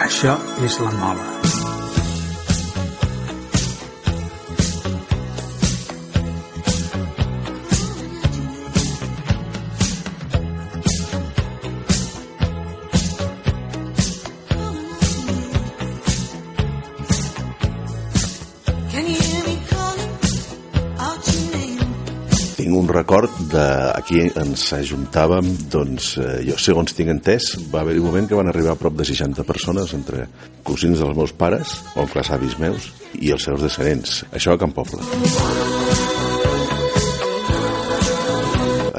Això és la mola. De aquí ens ajuntàvem, doncs, eh, jo segons tinc entès, va haver un moment que van arribar a prop de 60 persones entre cosins dels meus pares, oncles avis meus i els seus descendents. Això a Can Poble.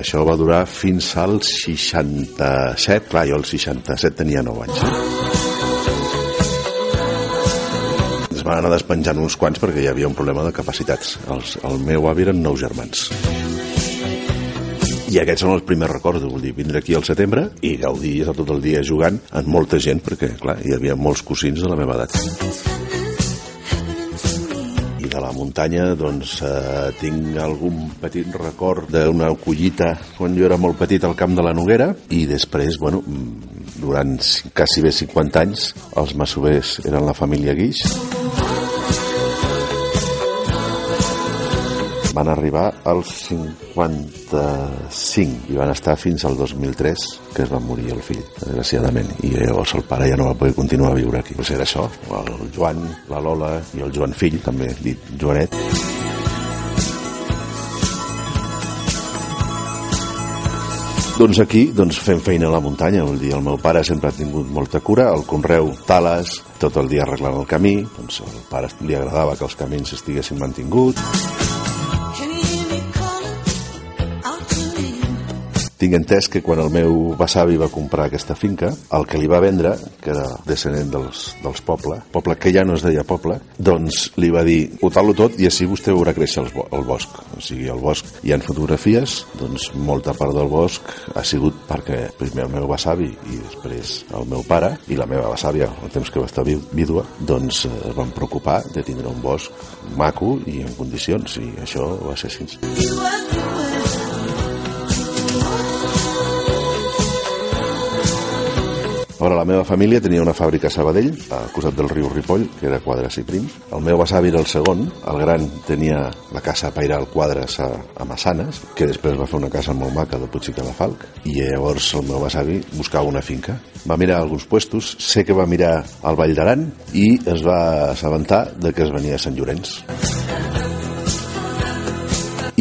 Això va durar fins al 67, clar, jo al 67 tenia 9 anys. Eh? Es van anar despenjant uns quants perquè hi havia un problema de capacitats. Els, el meu avi eren nou germans. I aquests són els primers records, vull dir, vindre aquí al setembre i gaudir estar tot el dia jugant amb molta gent, perquè, clar, hi havia molts cosins de la meva edat. I de la muntanya, doncs, eh, tinc algun petit record d'una collita quan jo era molt petit al camp de la Noguera i després, bueno, mm, durant quasi bé 50 anys, els massovers eren la família Guix. Van arribar als 55 i van estar fins al 2003, que es va morir el fill, desgraciadament. I llavors el pare ja no va poder continuar a viure aquí. Pues era això, el Joan, la Lola i el Joan fill, també dit Joanet. Doncs aquí doncs fem feina a la muntanya, vull dir, el meu pare sempre ha tingut molta cura, el conreu, tales, tot el dia arreglant el camí, doncs al pare li agradava que els camins estiguessin mantinguts, Tinc entès que quan el meu besavi va comprar aquesta finca, el que li va vendre, que era descendent dels, dels poble, poble que ja no es deia poble, doncs li va dir, botau-lo tot i així vostè veurà créixer el, el bosc. O sigui, el bosc hi han fotografies, doncs molta part del bosc ha sigut perquè primer el meu besavi i després el meu pare i la meva besàvia, el temps que va estar vídua, doncs eh, es van preocupar de tindre un bosc maco i en condicions i això va ser així. You Ara, la meva família tenia una fàbrica a Sabadell, al costat del riu Ripoll, que era Quadres i Prims. El meu besavi era el segon, el gran tenia la casa Pairal Quadres a, a Massanes, que després va fer una casa molt maca de Puig i Calafalc, i llavors el meu besavi buscava una finca. Va mirar alguns puestos, sé que va mirar al Vall d'Aran i es va assabentar de que es venia a Sant Llorenç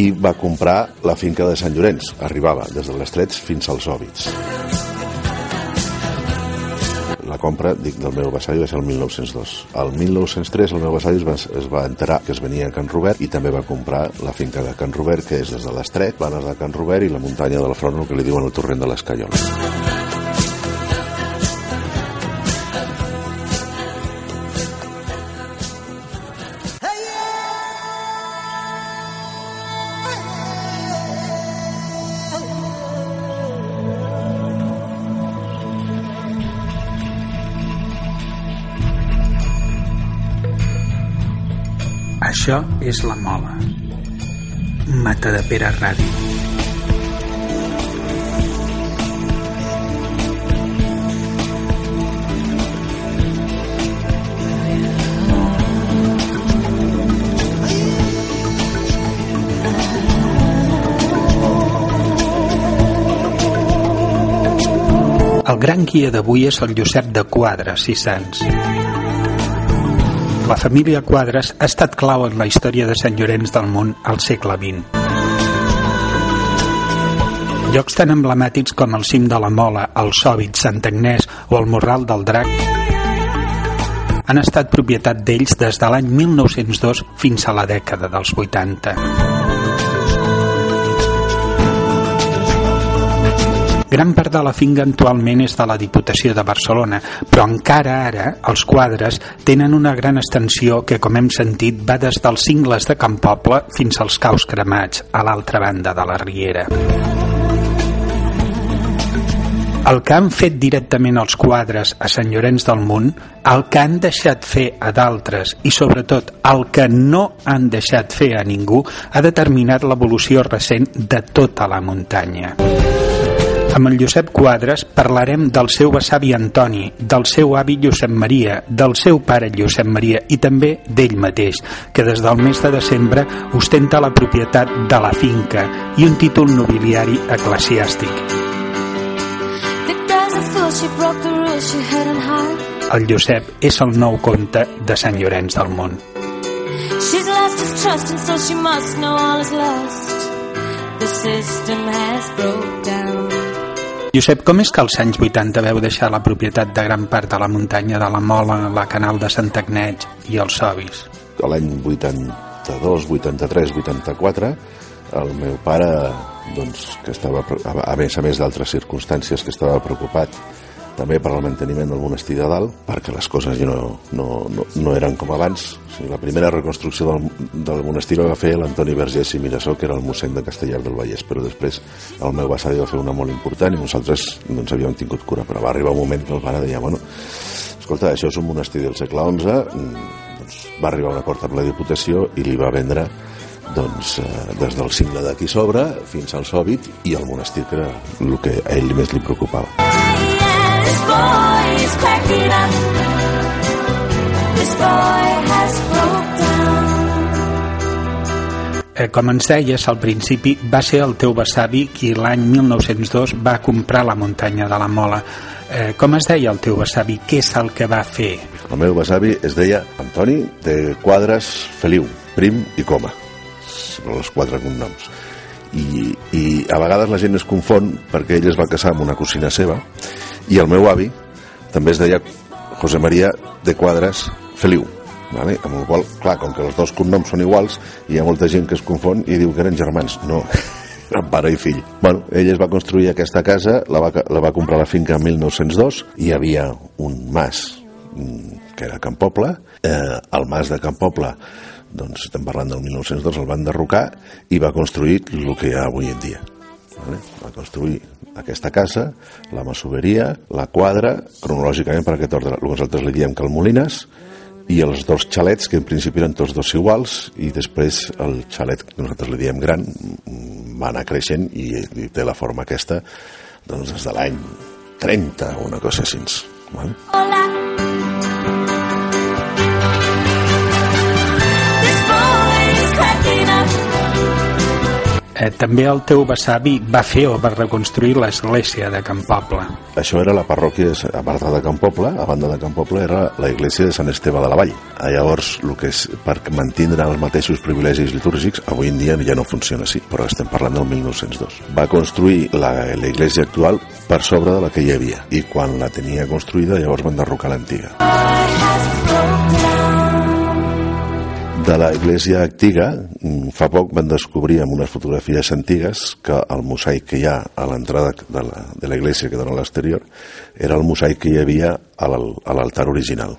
i va comprar la finca de Sant Llorenç. Arribava des de l'Estrets fins als Òbits compra dic, del meu besavi va ser el 1902. El 1903 el meu besavi es va, es va enterar que es venia a Can Robert i també va comprar la finca de Can Robert, que és des de l'Estret, Planes de Can Robert i la muntanya del front, el que li diuen el torrent de l'Escallol. Això és la mola. Mata de Pere Ràdio. Gran guia d'avui és el Josep de Quadres i Sants. La família Quadres ha estat clau en la història de Sant Llorenç del Munt al segle XX. Llocs tan emblemàtics com el cim de la Mola, el Sòbit, Sant Agnès o el Morral del Drac han estat propietat d'ells des de l'any 1902 fins a la dècada dels 80. Gran part de la finca actualment és de la Diputació de Barcelona, però encara ara els quadres tenen una gran extensió que, com hem sentit, va des dels cingles de Can Poble fins als caus cremats a l'altra banda de la Riera. El que han fet directament els quadres a Sant Llorenç del Munt, el que han deixat fer a d'altres i sobretot el que no han deixat fer a ningú ha determinat l'evolució recent de tota la muntanya. Amb el Josep Quadres parlarem del seu besavi Antoni, del seu avi Josep Maria, del seu pare Josep Maria i també d'ell mateix, que des del mes de desembre ostenta la propietat de la finca i un títol nobiliari eclesiàstic. El Josep és el nou comte de Sant Llorenç del Munt. She's lost his trust, and so she must know all is lost. The system has broke down. Josep, com és que als anys 80 veu deixar la propietat de gran part de la muntanya de la Mola, la Canal de Sant Agnès i els Sobis? L'any 82, 83, 84, el meu pare, doncs, que estava, a a més a més d'altres circumstàncies, que estava preocupat també per al manteniment del monestir de dalt, perquè les coses ja no, no, no, no eren com abans. O sigui, la primera reconstrucció del, del monestir la va fer l'Antoni Vergés i Mirassó, que era el mossèn de Castellar del Vallès, però després el meu besavi va fer una molt important i nosaltres doncs, havíem tingut cura, però va arribar un moment que el pare deia, bueno, escolta, això és un monestir del segle XI, doncs va arribar un acord amb la Diputació i li va vendre doncs, eh, des del cingle d'aquí sobre fins al Sòbit i el monestir, que era el que a ell més li preocupava. This boy is cracking up. This boy has broke down. Eh, com ens deies, al principi va ser el teu besavi qui l'any 1902 va comprar la muntanya de la Mola. Eh, com es deia el teu besavi? Què és el que va fer? El meu besavi es deia Antoni de Quadres Feliu, Prim i Coma. Són els quatre cognoms. I, I a vegades la gent es confon perquè ell es va casar amb una cosina seva i el meu avi també es deia José María de Quadres Feliu. Vale? Amb el qual, clar, com que els dos cognoms són iguals, hi ha molta gent que es confon i diu que eren germans. No, eren pare i fill. Bueno, ell es va construir aquesta casa, la va, la va comprar la finca en 1902, hi havia un mas mm, que era Can Poble, eh, el mas de Can Poble doncs estem parlant del 1902, el van derrocar i va construir el que hi ha avui en dia. Vale? Va construir aquesta casa, la masoveria, la quadra, cronològicament per aquest ordre. El que nosaltres li diem que el Molines, i els dos xalets, que en principi eren tots dos iguals, i després el xalet que nosaltres li diem gran va anar creixent i, i té la forma aquesta doncs des de l'any 30 o una cosa així. Vale? Hola. Eh, també el teu besavi va fer o va reconstruir l'església de Can Poble. Això era la parròquia, a part de Can Poble, a banda de Can Poble, era la iglesia de Sant Esteve de la Vall. Ah, Llavors, el que és per mantindre els mateixos privilegis litúrgics, avui en dia ja no funciona així, però estem parlant del 1902. Va construir iglesia actual per sobre de la que hi havia, i quan la tenia construïda, llavors van derrocar l'antiga. De la iglesia antiga, mm, fa poc van descobrir amb unes fotografies antigues que el mosaic que hi ha a l'entrada de la, de la iglesia que dona a l'exterior era el mosaic que hi havia a l'al- a l'altar original.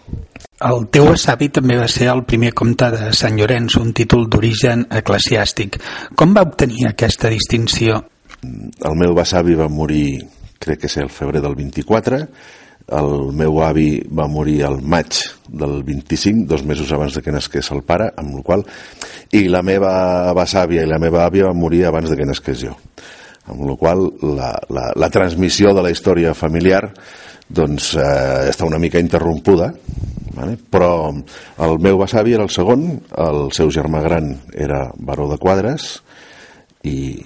El teu besavi també va ser el primer comte de Sant Llorenç, un títol d'origen eclesiàstic. Com va obtenir aquesta distinció? El meu besavi va morir, crec que és el febrer del 24, el meu avi va morir al maig del 25, dos mesos abans de que nasqués el pare, amb el qual i la meva besàvia i la meva àvia van morir abans de que nasqués jo. Amb la qual la, la, la transmissió de la història familiar doncs eh, està una mica interrompuda, vale? però el meu besavi era el segon, el seu germà gran era baró de quadres i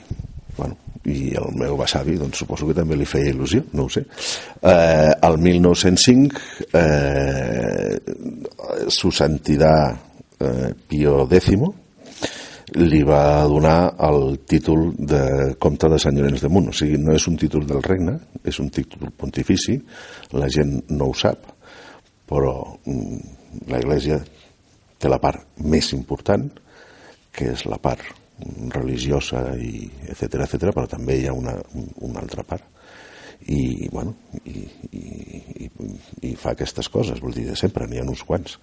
i el meu besavi doncs suposo que també li feia il·lusió, no ho sé. Eh, el 1905 eh, su santidad eh, Pío X li va donar el títol de comte de Sant Llorenç de Munt. O sigui, no és un títol del regne és un títol pontifici la gent no ho sap però mm, la Iglesia té la part més important que és la part religiosa i etc etc, però també hi ha una, un- una altra part i, bueno, i, i, i, i fa aquestes coses, vol dir, de sempre, n'hi ha uns quants.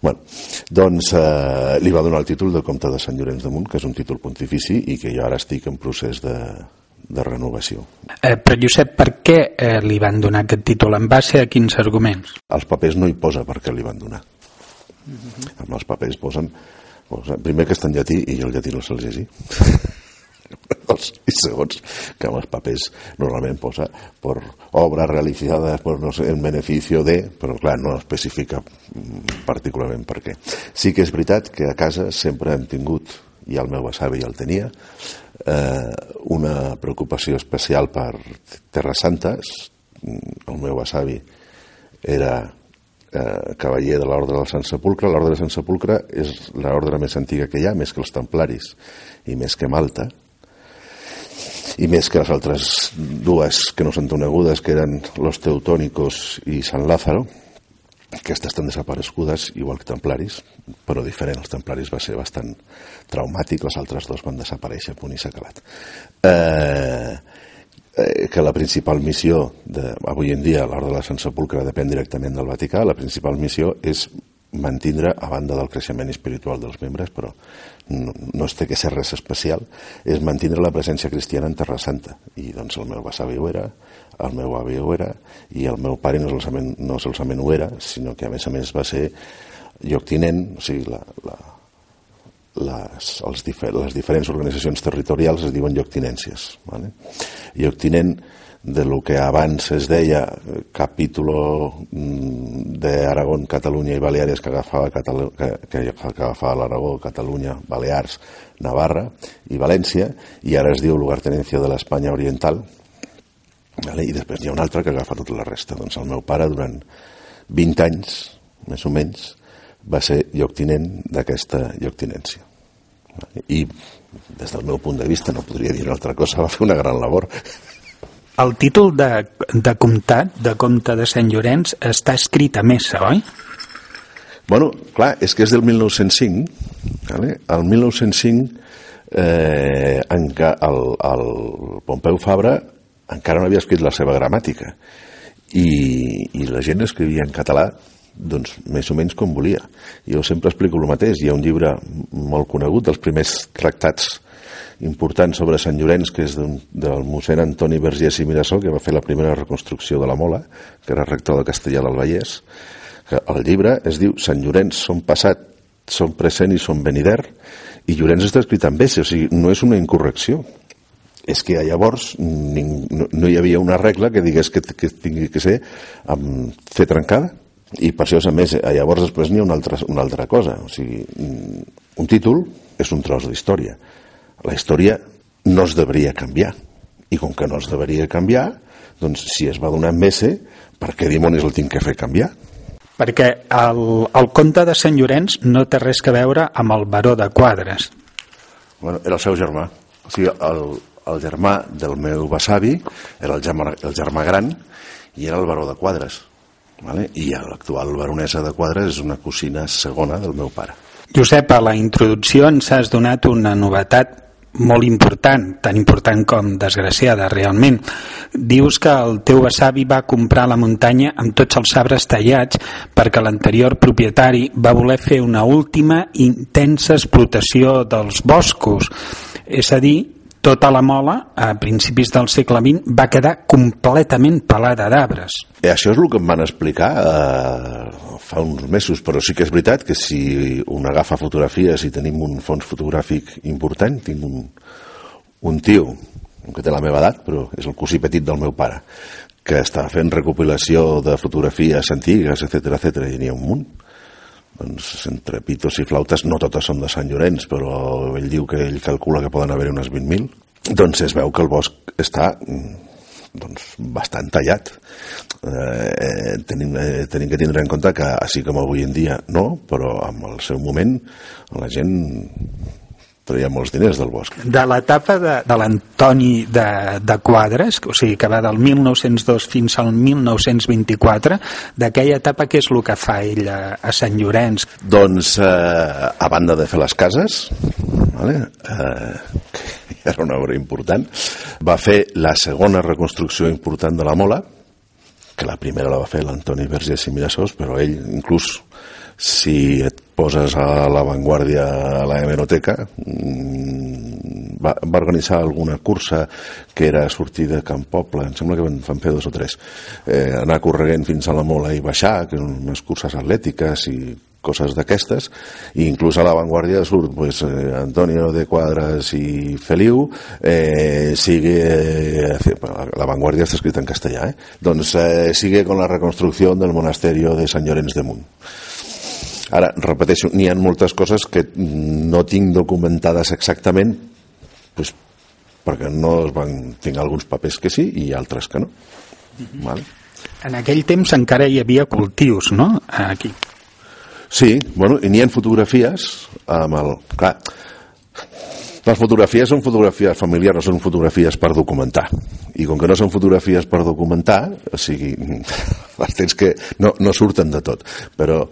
Bueno, doncs eh, li va donar el títol de comte de Sant Llorenç de Munt, que és un títol pontifici i que jo ara estic en procés de, de renovació. Eh, però Josep, per què eh, li van donar aquest títol? En base a quins arguments? als papers no hi posa per què li van donar. Amb els papers posen, posen... Primer que està en llatí i jo el llatí no se'l llegir. i segons que en els papers normalment posa per obra realitzada per no sé, en beneficio de, però clar, no especifica particularment per què. Sí que és veritat que a casa sempre hem tingut, i el meu avi ja el tenia, eh, una preocupació especial per Terres Santes. El meu avi era eh, cavaller de l'ordre del Sant Sepulcre. L'ordre del Sant Sepulcre és l'ordre més antiga que hi ha, més que els templaris i més que Malta, i més que les altres dues que no són conegudes, que eren los teutònicos i Sant Lázaro, aquestes estan desaparegudes, igual que templaris, però diferent. Els templaris va ser bastant traumàtic, les altres dos van desaparèixer, punt i s'ha acabat. Eh, eh, que la principal missió, de, avui en dia l'Ordre de la Sant Sepulcre depèn directament del Vaticà, la principal missió és mantindre, a banda del creixement espiritual dels membres, però no, no es té que ser res especial, és mantindre la presència cristiana en Terra Santa. I doncs el meu besavi ho era, el meu avi ho era, i el meu pare no solament, no solament ho era, sinó que a més a més va ser lloctinent, o sigui, la, la, les, els difer les diferents organitzacions territorials es diuen lloctinències. ¿vale? Lloctinent de lo que abans es deia eh, capítulo mm, de Catalunya i Baleares que agafava, Catalu que, que, agafava l'Aragó, Catalunya, Balears, Navarra i València i ara es diu lugartenencia de l'Espanya Oriental vale? i després hi ha un altre que agafa tota la resta doncs el meu pare durant 20 anys més o menys va ser lloctinent d'aquesta lloctinència i des del meu punt de vista no podria dir una altra cosa, va fer una gran labor el títol de, de comtat, de comte de Sant Llorenç, està escrit a messa, oi? Bueno, clar, és que és del 1905. Vale? El 1905 eh, en què el, el Pompeu Fabra encara no havia escrit la seva gramàtica i, i la gent escrivia en català doncs més o menys com volia. Jo sempre explico el mateix. Hi ha un llibre molt conegut dels primers tractats important sobre Sant Llorenç, que és del mossèn Antoni Vergés i Mirassol, que va fer la primera reconstrucció de la Mola, que era rector de Castellà del Vallès, que el llibre es diu Sant Llorenç són passat, són present i són venider, i Llorenç està escrit amb S, o sigui, no és una incorrecció. És que llavors no, no hi havia una regla que digués que, que tingui que ser amb C trencada, i per això, a més, llavors després n'hi ha una altra, una altra cosa. O sigui, un títol és un tros d'història la història no es devria canviar. I com que no es devria canviar, doncs si es va donar S, per què dimonis el tinc que fer canviar? Perquè el, el conte de Sant Llorenç no té res que veure amb el baró de Quadres. Bueno, era el seu germà. O sigui, el, el germà del meu besavi era el germà, el germà gran i era el baró de Quadres. Vale? I l'actual baronesa de Quadres és una cosina segona del meu pare. Josep, a la introducció ens has donat una novetat molt important, tan important com desgraciada realment. Dius que el teu besavi va comprar la muntanya amb tots els arbres tallats perquè l'anterior propietari va voler fer una última intensa explotació dels boscos. És a dir, tota la mola, a principis del segle XX, va quedar completament pelada d'arbres. I això és el que em van explicar eh, fa uns mesos, però sí que és veritat que si un agafa fotografies i tenim un fons fotogràfic important, tinc un, un tio que té la meva edat, però és el cosí petit del meu pare, que està fent recopilació de fotografies antigues, etc etc i n'hi ha un munt doncs, entre pitos i flautes, no totes són de Sant Llorenç, però ell diu que ell calcula que poden haver unes 20.000, doncs es veu que el bosc està doncs, bastant tallat. Eh, tenim, eh, tenim que tindre en compte que, així com avui en dia no, però en el seu moment la gent treia molts diners del bosc. De l'etapa de, de l'Antoni de, de Quadres, o sigui, que va del 1902 fins al 1924, d'aquella etapa què és el que fa ell a, a Sant Llorenç? Doncs, eh, a banda de fer les cases, vale? eh, que era una obra important, va fer la segona reconstrucció important de la Mola, que la primera la va fer l'Antoni Vergés i Mirassós, però ell inclús si et poses a l'avantguàrdia a la hemeroteca mm, va, va organitzar alguna cursa que era sortir de Camp Poble em sembla que van, van fer dos o tres eh, anar corregent fins a la Mola i baixar que eren unes curses atlètiques i coses d'aquestes i inclús a l'avantguàrdia surt pues, eh, Antonio de Quadras i Feliu eh, sigue eh, l'avantguàrdia està escrit en castellà eh? doncs eh, sigue con la reconstrucció del monasterio de Sant Llorenç de Munt Ara, repeteixo, n'hi ha moltes coses que no tinc documentades exactament pues, perquè no es van... tinc alguns papers que sí i altres que no. Mm -hmm. vale? En aquell temps encara hi havia cultius, no? Aquí. Sí, bueno, n'hi ha fotografies amb el... Clar, les fotografies són fotografies familiars, no són fotografies per documentar. I com que no són fotografies per documentar, o sigui, les tens que no, no surten de tot. Però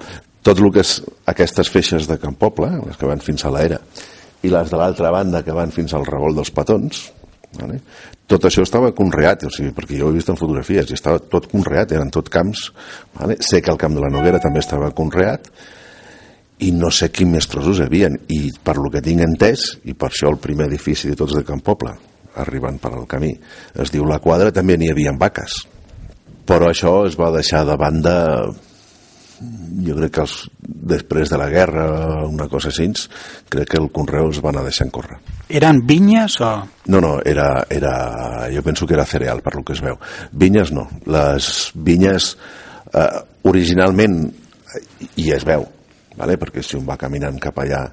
tot el que és aquestes feixes de Can Poble, les que van fins a l'era, i les de l'altra banda que van fins al revolt dels petons, vale? tot això estava conreat, o sigui, perquè jo ho he vist en fotografies, i estava tot conreat, eren tot camps, vale? sé que el camp de la Noguera també estava conreat, i no sé quins més trossos hi havia, i per lo que tinc entès, i per això el primer edifici de tots de Can Poble, arribant per al camí, es diu La Quadra, també n'hi havia vaques. Però això es va deixar de banda jo crec que els, després de la guerra una cosa així crec que el Conreu els van a deixar córrer eren vinyes o...? no, no, era, era, jo penso que era cereal per lo que es veu vinyes no, les vinyes eh, originalment i es veu vale? perquè si un va caminant cap allà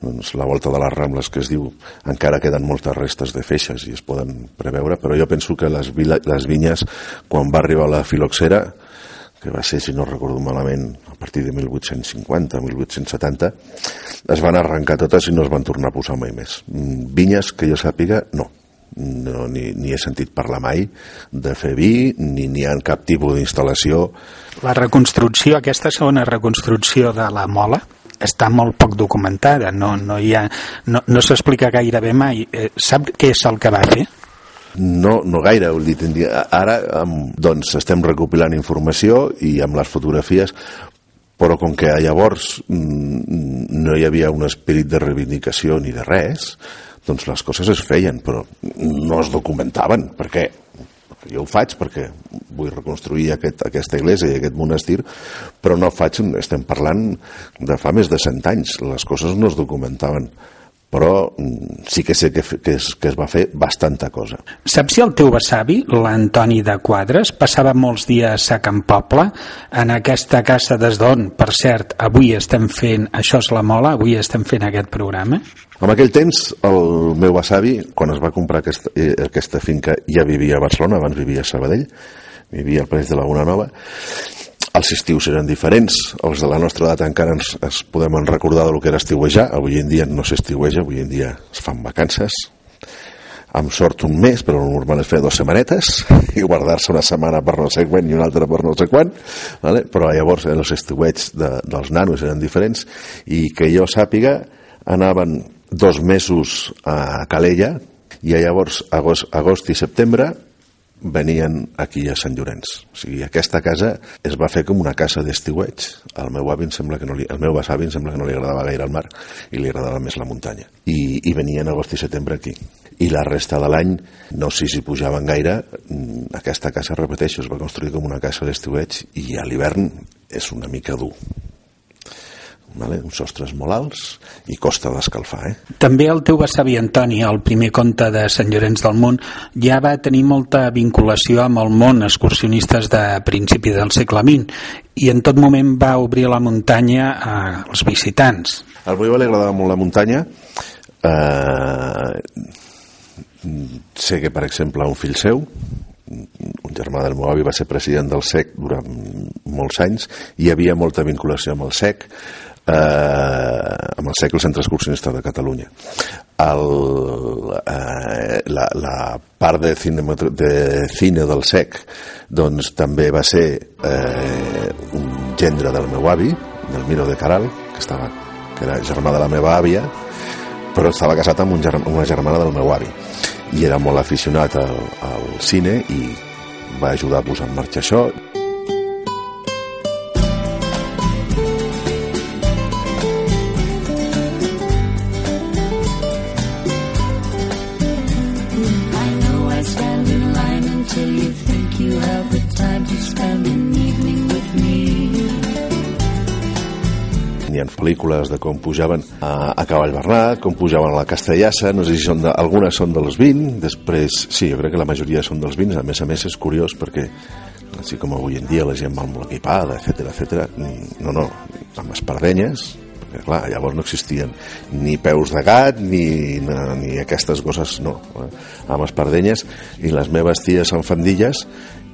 doncs la volta de les Rambles que es diu encara queden moltes restes de feixes i es poden preveure, però jo penso que les, les vinyes quan va arribar la filoxera que va ser, si no recordo malament, a partir de 1850, 1870, es van arrencar totes i no es van tornar a posar mai més. Mm, vinyes, que jo sàpiga, no. no ni, ni he sentit parlar mai de fer vi, ni n'hi ha cap tipus d'instal·lació. La reconstrucció, aquesta segona reconstrucció de la mola, està molt poc documentada, no, no, hi ha, no, no s'explica gairebé mai. Eh, sap què és el que va fer? No, no gaire, vull dir, ara doncs estem recopilant informació i amb les fotografies però com que llavors mm, no hi havia un espírit de reivindicació ni de res, doncs les coses es feien, però no es documentaven. Per què? jo ho faig perquè vull reconstruir aquest, aquesta iglesia i aquest monestir, però no faig, estem parlant de fa més de 100 anys, les coses no es documentaven però mm, sí que sé que, que, es, que es va fer bastanta cosa. Saps si el teu besavi, l'Antoni de Quadres, passava molts dies a Can Poble, en aquesta casa des d'on, per cert, avui estem fent, això és la mola, avui estem fent aquest programa? En aquell temps, el meu besavi, quan es va comprar aquesta, eh, aquesta finca, ja vivia a Barcelona, abans vivia a Sabadell, vivia al Parell de Laguna Nova, els estius eren diferents, els de la nostra edat encara ens, ens podem recordar del que era estiuejar, avui en dia no s'estiueja, avui en dia es fan vacances, amb sort un mes, però el normal és fer dues setmanetes i guardar-se una setmana per no sé quan i una altra per no sé quan, vale? però llavors els estiuets de, dels nanos eren diferents i que jo sàpiga anaven dos mesos a Calella i llavors agost, agost i setembre venien aquí a Sant Llorenç. O sigui, aquesta casa es va fer com una casa d'estiueig. Al meu avi em sembla que no li, al meu besavi em sembla que no li agradava gaire el mar i li agradava més la muntanya. I, i venien agost i setembre aquí. I la resta de l'any, no sé si pujaven gaire, mm, aquesta casa, repeteixo, es va construir com una casa d'estiueig i a l'hivern és una mica dur vale? uns sostres molt alts i costa d'escalfar. Eh? També el teu besavi Antoni, el primer conte de Sant Llorenç del Munt, ja va tenir molta vinculació amb el món excursionistes de principi del segle XX i en tot moment va obrir la muntanya als visitants. Al meu li agradava molt la muntanya. Eh, sé que, per exemple, un fill seu, un germà del meu avi va ser president del SEC durant molts anys i hi havia molta vinculació amb el SEC eh, amb el segle Centre Excursionista de Catalunya. El, eh, la, la part de cine, de cine del SEC doncs també va ser eh, un gendre del meu avi, del Miro de Caral, que, estava, que era germà de la meva àvia, però estava casat amb un germ, una germana del meu avi i era molt aficionat al, al cine i va ajudar a posar en marxa això pel·lícules de com pujaven a, a Cavall Bernat, com pujaven a la Castellassa, no sé si són de, algunes són dels 20, després, sí, jo crec que la majoria són dels 20, a més a més és curiós perquè així com avui en dia la gent va molt equipada, etc etc. no, no, amb espardenyes, perquè clar, llavors no existien ni peus de gat ni, ni aquestes coses, no, eh? amb espardenyes i les meves ties amb fandilles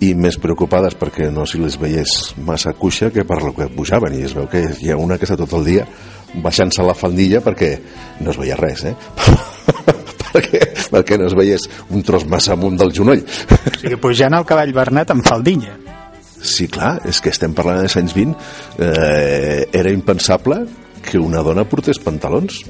i més preocupades perquè no si les veiés massa cuixa que per lo que pujaven. I es veu que hi ha una que està tot el dia baixant-se la faldilla perquè no es veia res eh? perquè, perquè no es veiés un tros massa amunt del genoll. O sigui, pujant al cavall Bernat amb faldilla. Sí, clar, és que estem parlant dels anys 20 eh, era impensable que una dona portés pantalons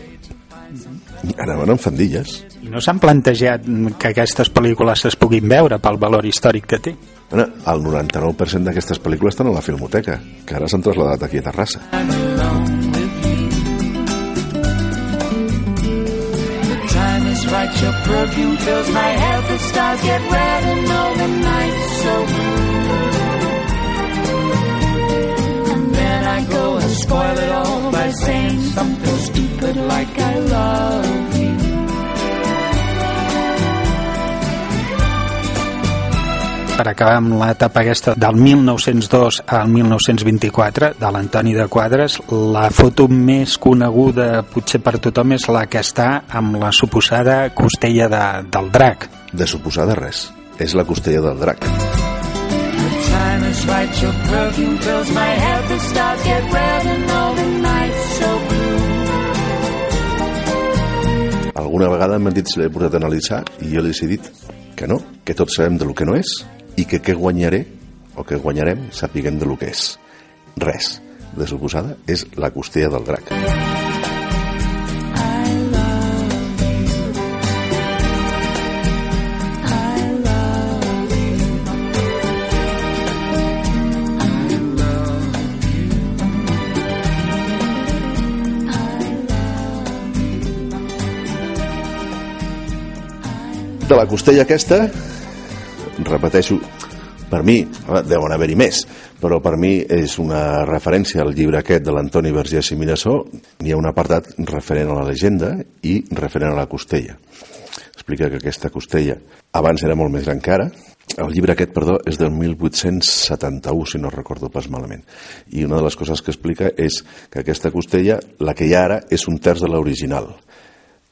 anaven amb fandilles i no s'han plantejat que aquestes pel·lícules es puguin veure pel valor històric que té Bueno, el 99% d'aquestes pel·lícules estan a la Filmoteca, que ara s'han traslladat aquí a Terrassa. right, your perfume fills my head, the stars get red and all the nights so blue. And then I go and spoil it all by saying something stupid like I love you. per acabar amb l'etapa aquesta del 1902 al 1924 de l'Antoni de Quadres la foto més coneguda potser per tothom és la que està amb la suposada costella de, del drac de suposada res, és la costella del drac Alguna vegada m'han dit si l'he portat a analitzar i jo li he dit que no, que tots sabem de lo que no és i que què guanyaré o què guanyarem sapiguem de lo que és. Res. De suposada, és la costella del drac. De la costella aquesta repeteixo, per mi, deuen haver-hi més, però per mi és una referència al llibre aquest de l'Antoni Vergés i Mirassó, hi ha un apartat referent a la llegenda i referent a la costella. Explica que aquesta costella abans era molt més gran que ara, el llibre aquest, perdó, és del 1871, si no recordo pas malament. I una de les coses que explica és que aquesta costella, la que hi ha ara, és un terç de l'original.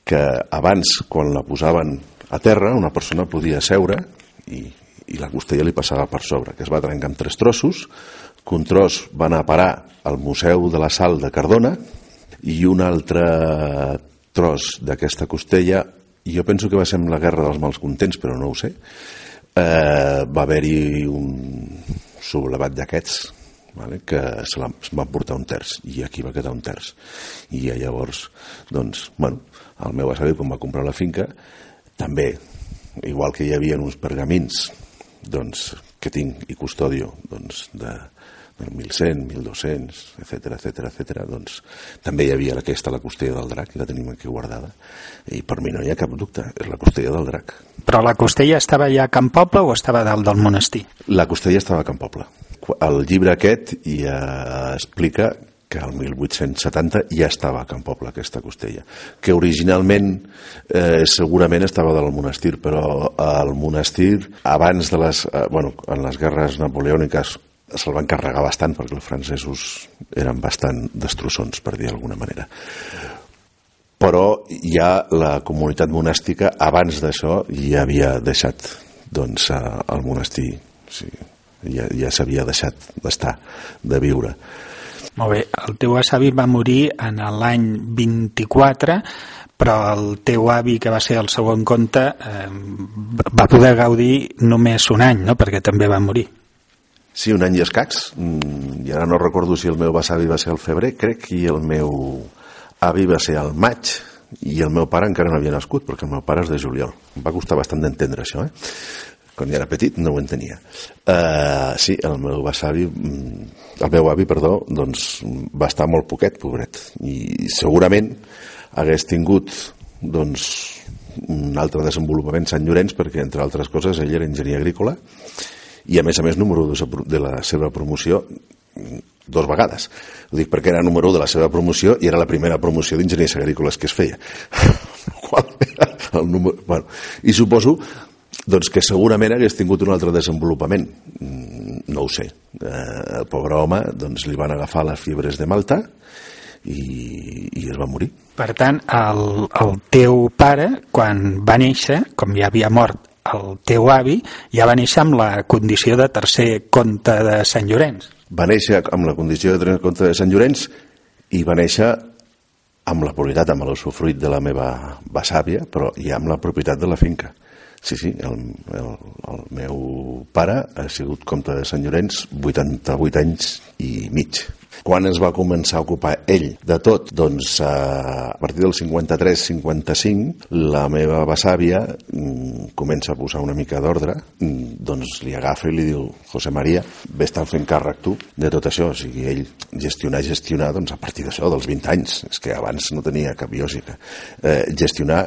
Que abans, quan la posaven a terra, una persona podia seure i, i la costella li passava per sobre, que es va trencar en tres trossos, que un tros va anar a parar al Museu de la Sal de Cardona i un altre tros d'aquesta costella, jo penso que va ser amb la Guerra dels Mals Contents, però no ho sé, eh, va haver-hi un sublevat d'aquests vale? que se, la, va portar un terç i aquí va quedar un terç i llavors doncs, bueno, el meu avi quan va comprar la finca també igual que hi havia uns pergamins doncs, que tinc i custodio doncs, de, del 1100, 1200, etc etc etc. doncs també hi havia aquesta, la costella del drac, i la tenim aquí guardada. I per mi no hi ha cap dubte, és la costella del drac. Però la costella estava ja a Can Poble o estava dalt del monestir? La costella estava a Can Poble. El llibre aquest ja explica que el 1870 ja estava a Can Poble aquesta costella, que originalment eh, segurament estava del monestir, però el monestir abans de les, eh, bueno, en les guerres napoleòniques se'l van carregar bastant perquè els francesos eren bastant destrossons, per dir d'alguna manera. Però ja la comunitat monàstica abans d'això ja havia deixat doncs, eh, el monestir, sí, ja, ja s'havia deixat d'estar, de viure. Molt bé, el teu avi va morir en l'any 24, però el teu avi, que va ser el segon conte, eh, va poder gaudir només un any, no?, perquè també va morir. Sí, un any i escacs. Mm, I ara no recordo si el meu besavi va ser al febrer, crec, i el meu avi va ser al maig, i el meu pare encara no havia nascut, perquè el meu pare és de juliol. Em va costar bastant d'entendre això, eh? Quan jo era petit no ho entenia. Uh, sí, el meu besavi, mm, el meu avi, perdó, doncs va estar molt poquet, pobret, i segurament hagués tingut doncs, un altre desenvolupament Sant Llorenç perquè, entre altres coses, ell era enginyer agrícola i, a més a més, número de la seva promoció dos vegades. Ho dic perquè era número 1 de la seva promoció i era la primera promoció d'enginyers agrícoles que es feia. el número, bueno, I suposo doncs que segurament hagués tingut un altre desenvolupament. Mm, no ho sé. Eh, el pobre home doncs, li van agafar les fibres de Malta i, i es va morir. Per tant, el, el teu pare, quan va néixer, com ja havia mort el teu avi, ja va néixer amb la condició de tercer comte de Sant Llorenç. Va néixer amb la condició de tercer comte de Sant Llorenç i va néixer amb la propietat, amb l'usufruit de la meva besàvia, però ja amb la propietat de la finca. Sí, sí, el, el, el meu pare ha sigut comte de Sant Llorenç 88 anys i mig. Quan es va començar a ocupar ell de tot? Doncs eh, a partir del 53-55 la meva besàvia mm, comença a posar una mica d'ordre, mm, doncs li agafa i li diu José María, ve estar fent càrrec tu de tot això, o sigui, ell gestionar, gestionar, doncs a partir d'això, dels 20 anys, és que abans no tenia cap lògica, eh, gestionar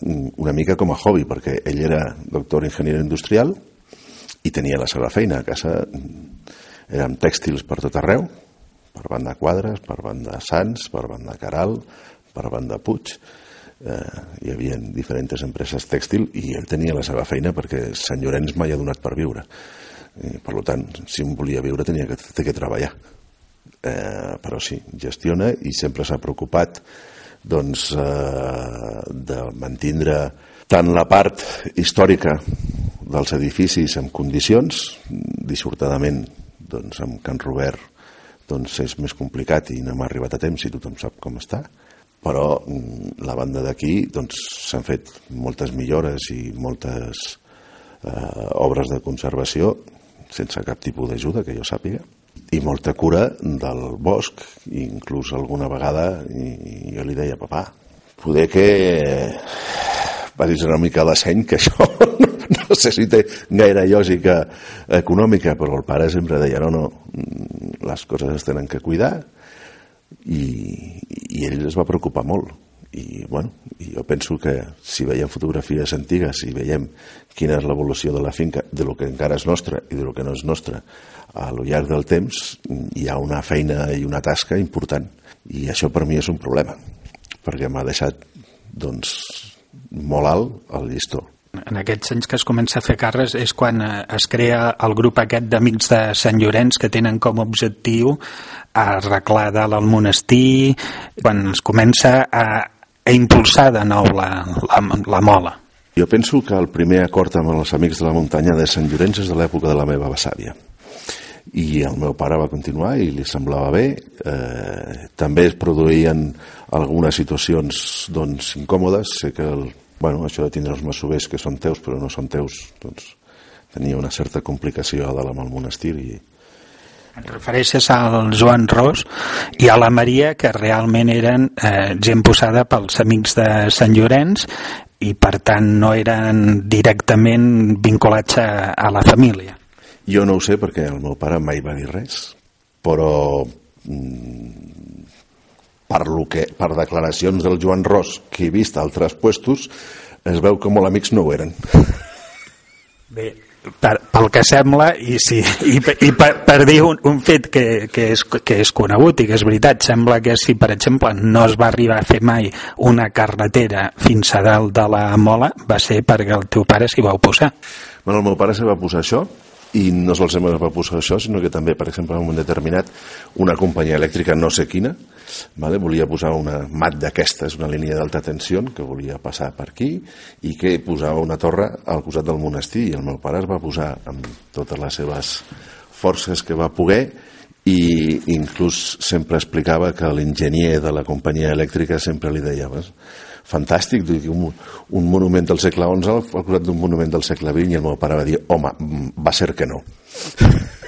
una mica com a hobby, perquè ell era doctor enginyer industrial i tenia la seva feina a casa, eren tèxtils per tot arreu, per banda Quadres, per banda Sants, per banda Caral, per banda Puig. Eh, hi havia diferents empreses tèxtil i ell tenia la seva feina perquè Sant Llorenç mai ha donat per viure. I, per tant, si em volia viure tenia que, que treballar. Eh, però sí, gestiona i sempre s'ha preocupat doncs, eh, de mantindre tant la part històrica dels edificis en condicions, dissortadament doncs, amb Can Robert doncs és més complicat i no hem arribat a temps i tothom sap com està però mm, la banda d'aquí doncs s'han fet moltes millores i moltes eh, obres de conservació sense cap tipus d'ajuda que jo sàpiga i molta cura del bosc inclús alguna vegada i jo li deia papà poder que vagis una mica la seny que això no sé si té gaire lògica econòmica, però el pare sempre deia no, no, les coses es tenen que cuidar i, i ell es va preocupar molt i bueno, i jo penso que si veiem fotografies antigues i veiem quina és l'evolució de la finca de lo que encara és nostra i de lo que no és nostra a lo llarg del temps hi ha una feina i una tasca important. I això per mi és un problema perquè m'ha deixat doncs molt alt el llistó. En aquests anys que es comença a fer carres és quan eh, es crea el grup aquest d'Amics de Sant Llorenç que tenen com a objectiu arreglar dalt el monestir, quan es comença a, a impulsar de nou la, la, la mola. Jo penso que el primer acord amb els Amics de la Muntanya de Sant Llorenç és de l'època de la meva besàvia i el meu pare va continuar i li semblava bé. Eh, també es produïen algunes situacions doncs incòmodes. Sé que el, bueno, això de tindre els masovers que són teus però no són teus, doncs tenia una certa complicació a dalt amb el monestir i, et refereixes al Joan Ros i a la Maria, que realment eren eh, gent posada pels amics de Sant Llorenç i per tant no eren directament vinculats a, a la família. Jo no ho sé perquè el meu pare mai va dir res, però mm, per, lo que, per declaracions del Joan Ros que he vist a altres puestos es veu que molt amics no ho eren bé, per, pel que sembla i, sí, i, i per, per dir un, un fet que, que, és, que és conegut i que és veritat, sembla que si per exemple no es va arribar a fer mai una carretera fins a dalt de la mola va ser perquè el teu pare s'hi va oposar. Bueno, el meu pare s'hi va posar això i no solament va posar això, sinó que també, per exemple, en un moment determinat, una companyia elèctrica no sé quina, vale, volia posar una mat d'aquestes, una línia d'alta tensió que volia passar per aquí i que posava una torre al costat del monestir i el meu pare es va posar amb totes les seves forces que va poder i inclús sempre explicava que l'enginyer de la companyia elèctrica sempre li deia fantàstic, un, un monument del segle XI al costat d'un monument del segle XX i el meu pare va dir, home, va ser que no.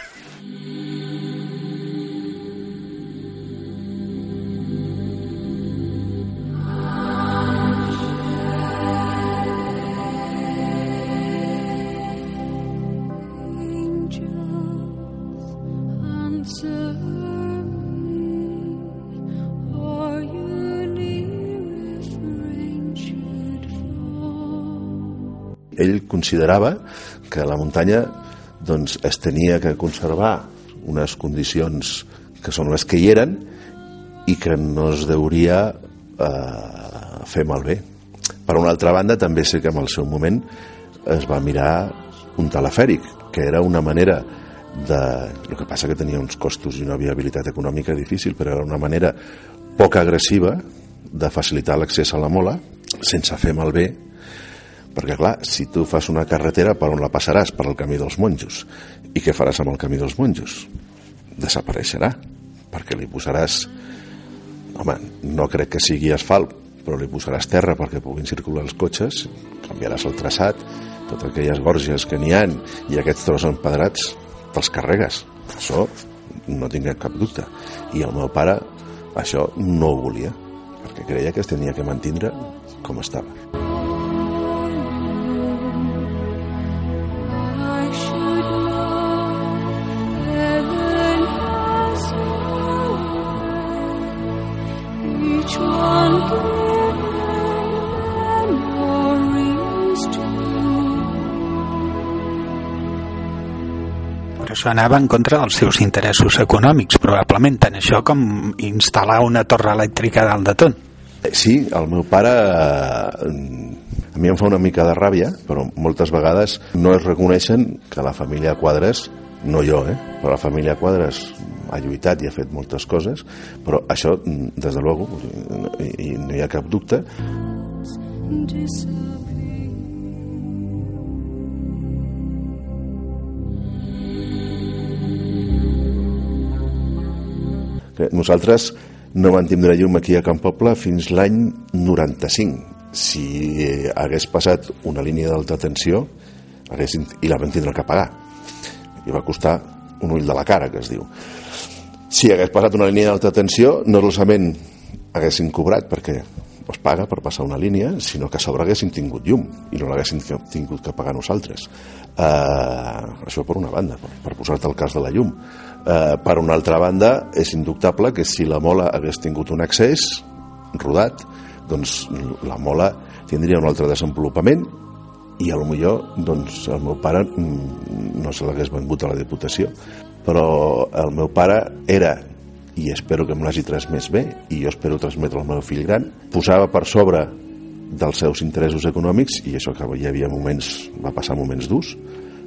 considerava que la muntanya doncs, es tenia que conservar unes condicions que són les que hi eren i que no es deuria eh, fer malbé. Per una altra banda, també sé que en el seu moment es va mirar un telefèric, que era una manera de... El que passa que tenia uns costos i una viabilitat econòmica difícil, però era una manera poc agressiva de facilitar l'accés a la mola sense fer malbé perquè clar, si tu fas una carretera per on la passaràs? Per al camí dels monjos i què faràs amb el camí dels monjos? desapareixerà perquè li posaràs home, no crec que sigui asfalt però li posaràs terra perquè puguin circular els cotxes canviaràs el traçat totes aquelles gorges que n'hi han i aquests tros empedrats te'ls carregues això no tinc cap dubte i el meu pare això no ho volia perquè creia que es tenia que mantindre com estava. Això anava en contra dels seus interessos econòmics, probablement, tant això com instal·lar una torre elèctrica dalt de tot. Sí, el meu pare eh, a mi em fa una mica de ràbia, però moltes vegades no es reconeixen que la família Quadres, no jo, eh, però la família Quadres ha lluitat i ha fet moltes coses, però això, des de luego, i no hi ha cap dubte, que nosaltres no vam tindre llum aquí a Can Poble fins l'any 95. Si hagués passat una línia d'alta tensió haguessin, i la vam tindre que pagar. I va costar un ull de la cara, que es diu. Si hagués passat una línia d'alta tensió, no solament haguessin cobrat, perquè es paga per passar una línia, sinó que a sobre haguessin tingut llum i no l'haguessin tingut que pagar nosaltres. Uh, això per una banda, per, per posar-te el cas de la llum. Uh, per una altra banda, és indubtable que si la mola hagués tingut un accés rodat, doncs la mola tindria un altre desenvolupament i a lo millor doncs, el meu pare mm, no se l'hagués vengut a la Diputació. Però el meu pare era i espero que me l'hagi transmès bé i jo espero transmetre al meu fill gran posava per sobre dels seus interessos econòmics i això que hi havia moments va passar moments durs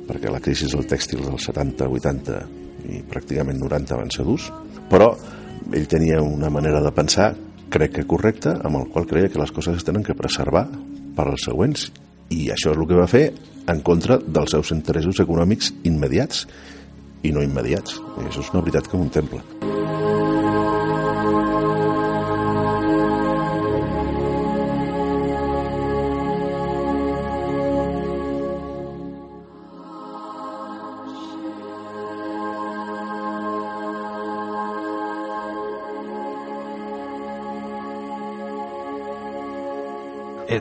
perquè la crisi del tèxtil dels 70, 80 i pràcticament 90 van ser durs però ell tenia una manera de pensar crec que correcta amb el qual creia que les coses es tenen que preservar per als següents i això és el que va fer en contra dels seus interessos econòmics immediats i no immediats. I això és una veritat que contempla.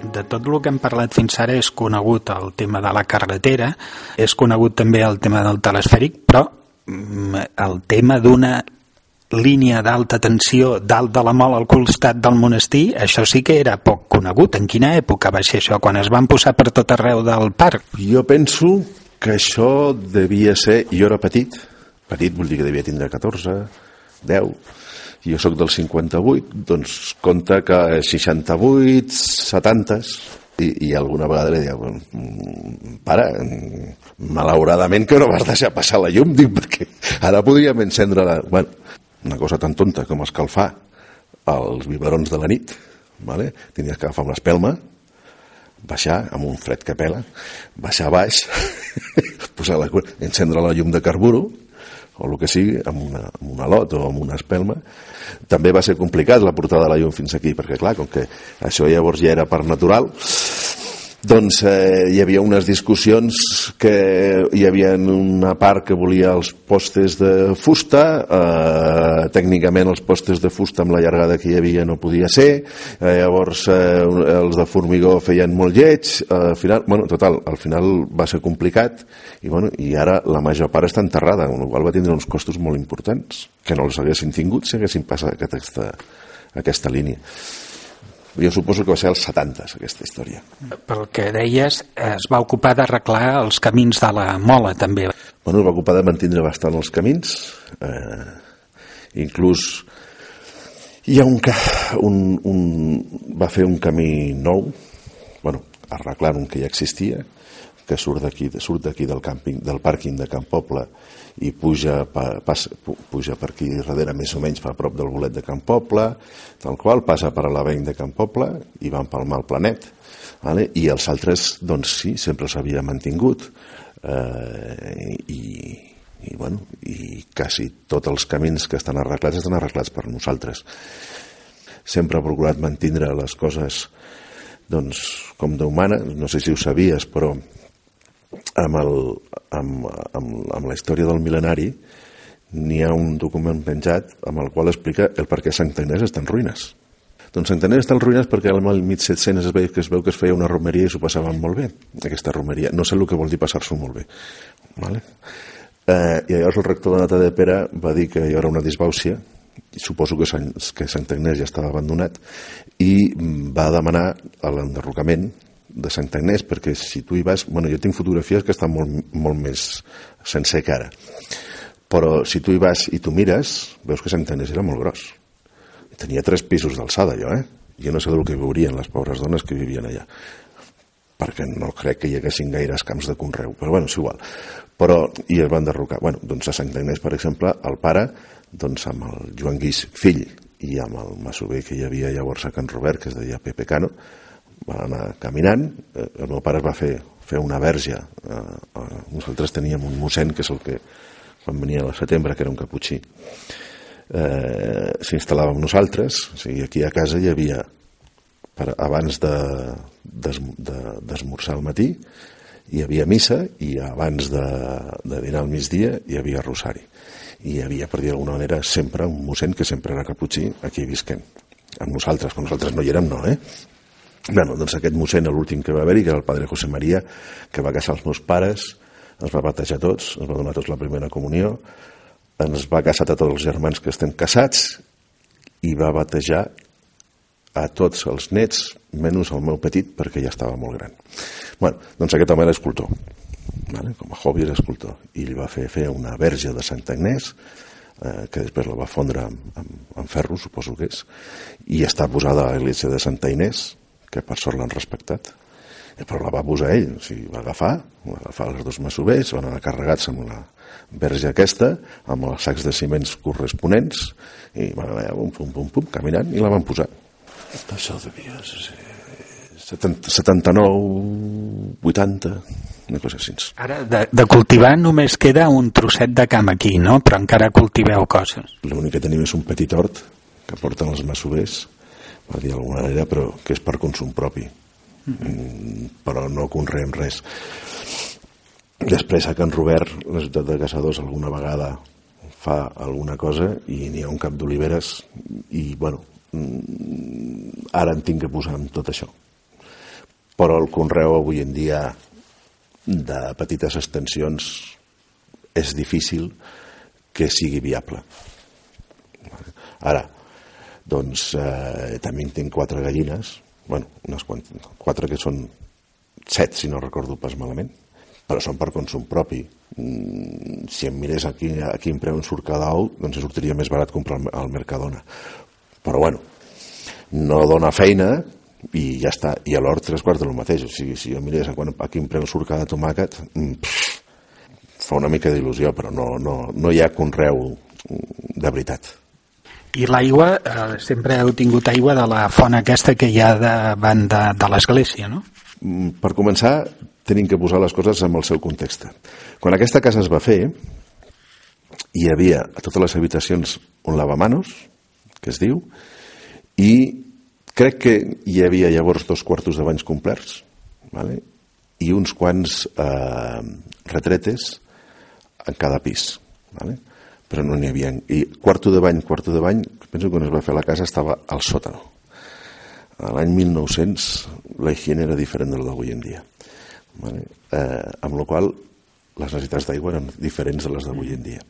De tot el que hem parlat fins ara és conegut el tema de la carretera, és conegut també el tema del telesfèric, però mm, el tema d'una línia d'alta tensió dalt de la mola al costat del monestir, això sí que era poc conegut. En quina època va ser això? Quan es van posar per tot arreu del parc? Jo penso que això devia ser... Jo era petit, petit vull dir que devia tindre 14, 10, jo sóc del 58, doncs compta que 68, 70, i, i alguna vegada li deia, mm, pare, malauradament que no vas deixar passar la llum, dic, perquè ara podríem encendre la... Bueno, una cosa tan tonta com escalfar els biberons de la nit, vale? tenies que agafar una espelma, baixar amb un fred que pela, baixar baix, posar la, encendre la llum de carburo, o el que sigui, amb una, amb una lot o amb una espelma, també va ser complicat la portada de la llum fins aquí, perquè clar, com que això llavors ja era per natural, doncs eh, hi havia unes discussions que hi havia una part que volia els postes de fusta, eh, tècnicament els postes de fusta amb la llargada que hi havia no podia ser, eh, llavors eh, els de formigó feien molt lleig, eh, al final, bueno, total, al final va ser complicat i, bueno, i ara la major part està enterrada, amb la qual va tindre uns costos molt importants, que no els haguessin tingut si haguessin passat aquesta, aquesta línia jo suposo que va ser als 70 aquesta història. Pel que deies, es va ocupar d'arreglar els camins de la mola també. Bueno, es va ocupar de mantindre bastant els camins eh, Inclús hi ha un, un, un, va fer un camí nou, bueno, arreglant un que ja existia, que surt d'aquí surt d'aquí del càmping del pàrquing de Camp Poble i puja, pa, passa, puja per aquí darrere més o menys fa a prop del bolet de Camp Poble tal qual, passa per a l'aveny de Camp Poble i van pel mal planet vale? i els altres doncs sí, sempre s'havia mantingut eh, i, i, bueno, i quasi tots els camins que estan arreglats estan arreglats per nosaltres sempre ha procurat mantindre les coses doncs, com d'humana, no sé si ho sabies, però amb, el, amb, amb, amb la història del mil·lenari n'hi ha un document penjat amb el qual explica el per què Sant Agnès està en ruïnes. Doncs Sant Agnès està en ruïnes perquè al 1700 es veu, que es veu que es feia una romeria i s'ho passaven molt bé, aquesta romeria. No sé el que vol dir passar-s'ho molt bé. Vale? Eh, I llavors el rector de Nata de Pere va dir que hi haurà una disbàusia, i suposo que Sant, que Sant Agnès ja estava abandonat, i va demanar l'enderrocament de Sant Agnès, perquè si tu hi vas... Bueno, jo tinc fotografies que estan molt, molt més sencer que ara. Però si tu hi vas i tu mires, veus que Sant Agnès era molt gros. Tenia tres pisos d'alçada, jo, eh? Jo no sé del que viurien les pobres dones que vivien allà perquè no crec que hi haguessin gaires camps de conreu, però bueno, és igual. Però, i es van derrocar. Bueno, doncs a Sant Agnès, per exemple, el pare, doncs amb el Joan Guix fill i amb el masover que hi havia llavors a Can Robert, que es deia Pepe Cano, van anar caminant, eh, el meu pare es va fer, fer una verge, eh, eh, nosaltres teníem un mossèn, que és el que, quan venia al setembre, que era un caputxí, eh, s'instal·lava amb nosaltres, o sigui, aquí a casa hi havia, per, abans d'esmorzar de, de, al matí, hi havia missa i abans de, de dinar al migdia hi havia rosari. I hi havia, per dir d'alguna manera, sempre un mossèn que sempre era caputxí aquí visquent. Amb nosaltres, quan nosaltres no hi érem, no, eh? Bueno, doncs aquest mossèn, l'últim que va haver-hi, que era el padre José María, que va casar els meus pares, ens va batejar tots, ens va donar tots la primera comunió, ens va casar a tots els germans que estem casats i va batejar a tots els nets, menys el meu petit, perquè ja estava molt gran. bueno, doncs aquest home era escultor, vale? com a hobby era escultor, i li va fer fer una verge de Sant Agnès, eh, que després la va fondre amb, amb, amb ferro, suposo que és, i està posada a l'església de Santa Inés, que per sort l'han respectat, però la va posar ell, o sigui, va agafar, va agafar els dos masovers, van anar carregats amb la verge aquesta, amb els sacs de ciments corresponents, i van anar pum, pum, pum, pum, caminant, i la van posar. Això devia ser 79, 80, una cosa així. Ara, de, de cultivar només queda un trosset de camp aquí, no? Però encara cultiveu coses. L'únic que tenim és un petit hort que porten els masovers per dir d'alguna manera, però que és per consum propi. Mm, però no conreem res. Després a Can Robert, la ciutat de Caçadors, alguna vegada fa alguna cosa i n'hi ha un cap d'oliveres i, bueno, mm, ara en tinc que posar amb tot això. Però el conreu avui en dia de petites extensions és difícil que sigui viable. Ara, doncs eh, també tinc quatre gallines, bueno, unes quantes, quatre que són set, si no recordo pas malament, però són per consum propi. Mm, si em mirés aquí, aquí en preu un surt cada ou, doncs sortiria més barat comprar al Mercadona. Però bueno, no dona feina i ja està. I a l'hort tres quarts del mateix. O sigui, si jo mirés a, aquí en preu surt cada tomàquet, mm, pff, fa una mica d'il·lusió, però no, no, no hi ha conreu de veritat. I l'aigua, eh, sempre heu tingut aigua de la font aquesta que hi ha davant de, de l'església, no? Mm, per començar, tenim que posar les coses en el seu context. Quan aquesta casa es va fer, hi havia a totes les habitacions un lavamanos, que es diu, i crec que hi havia llavors dos quartos de banys complerts, vale? i uns quants eh, retretes en cada pis. Vale? Però no n'hi havia. I quarto de bany, quarto de bany, penso que quan es va fer la casa estava al sòtano. L'any 1900 la higiene era diferent de la d'avui en dia. Vale? Eh, amb la qual les necessitats d'aigua eren diferents de les d'avui en dia.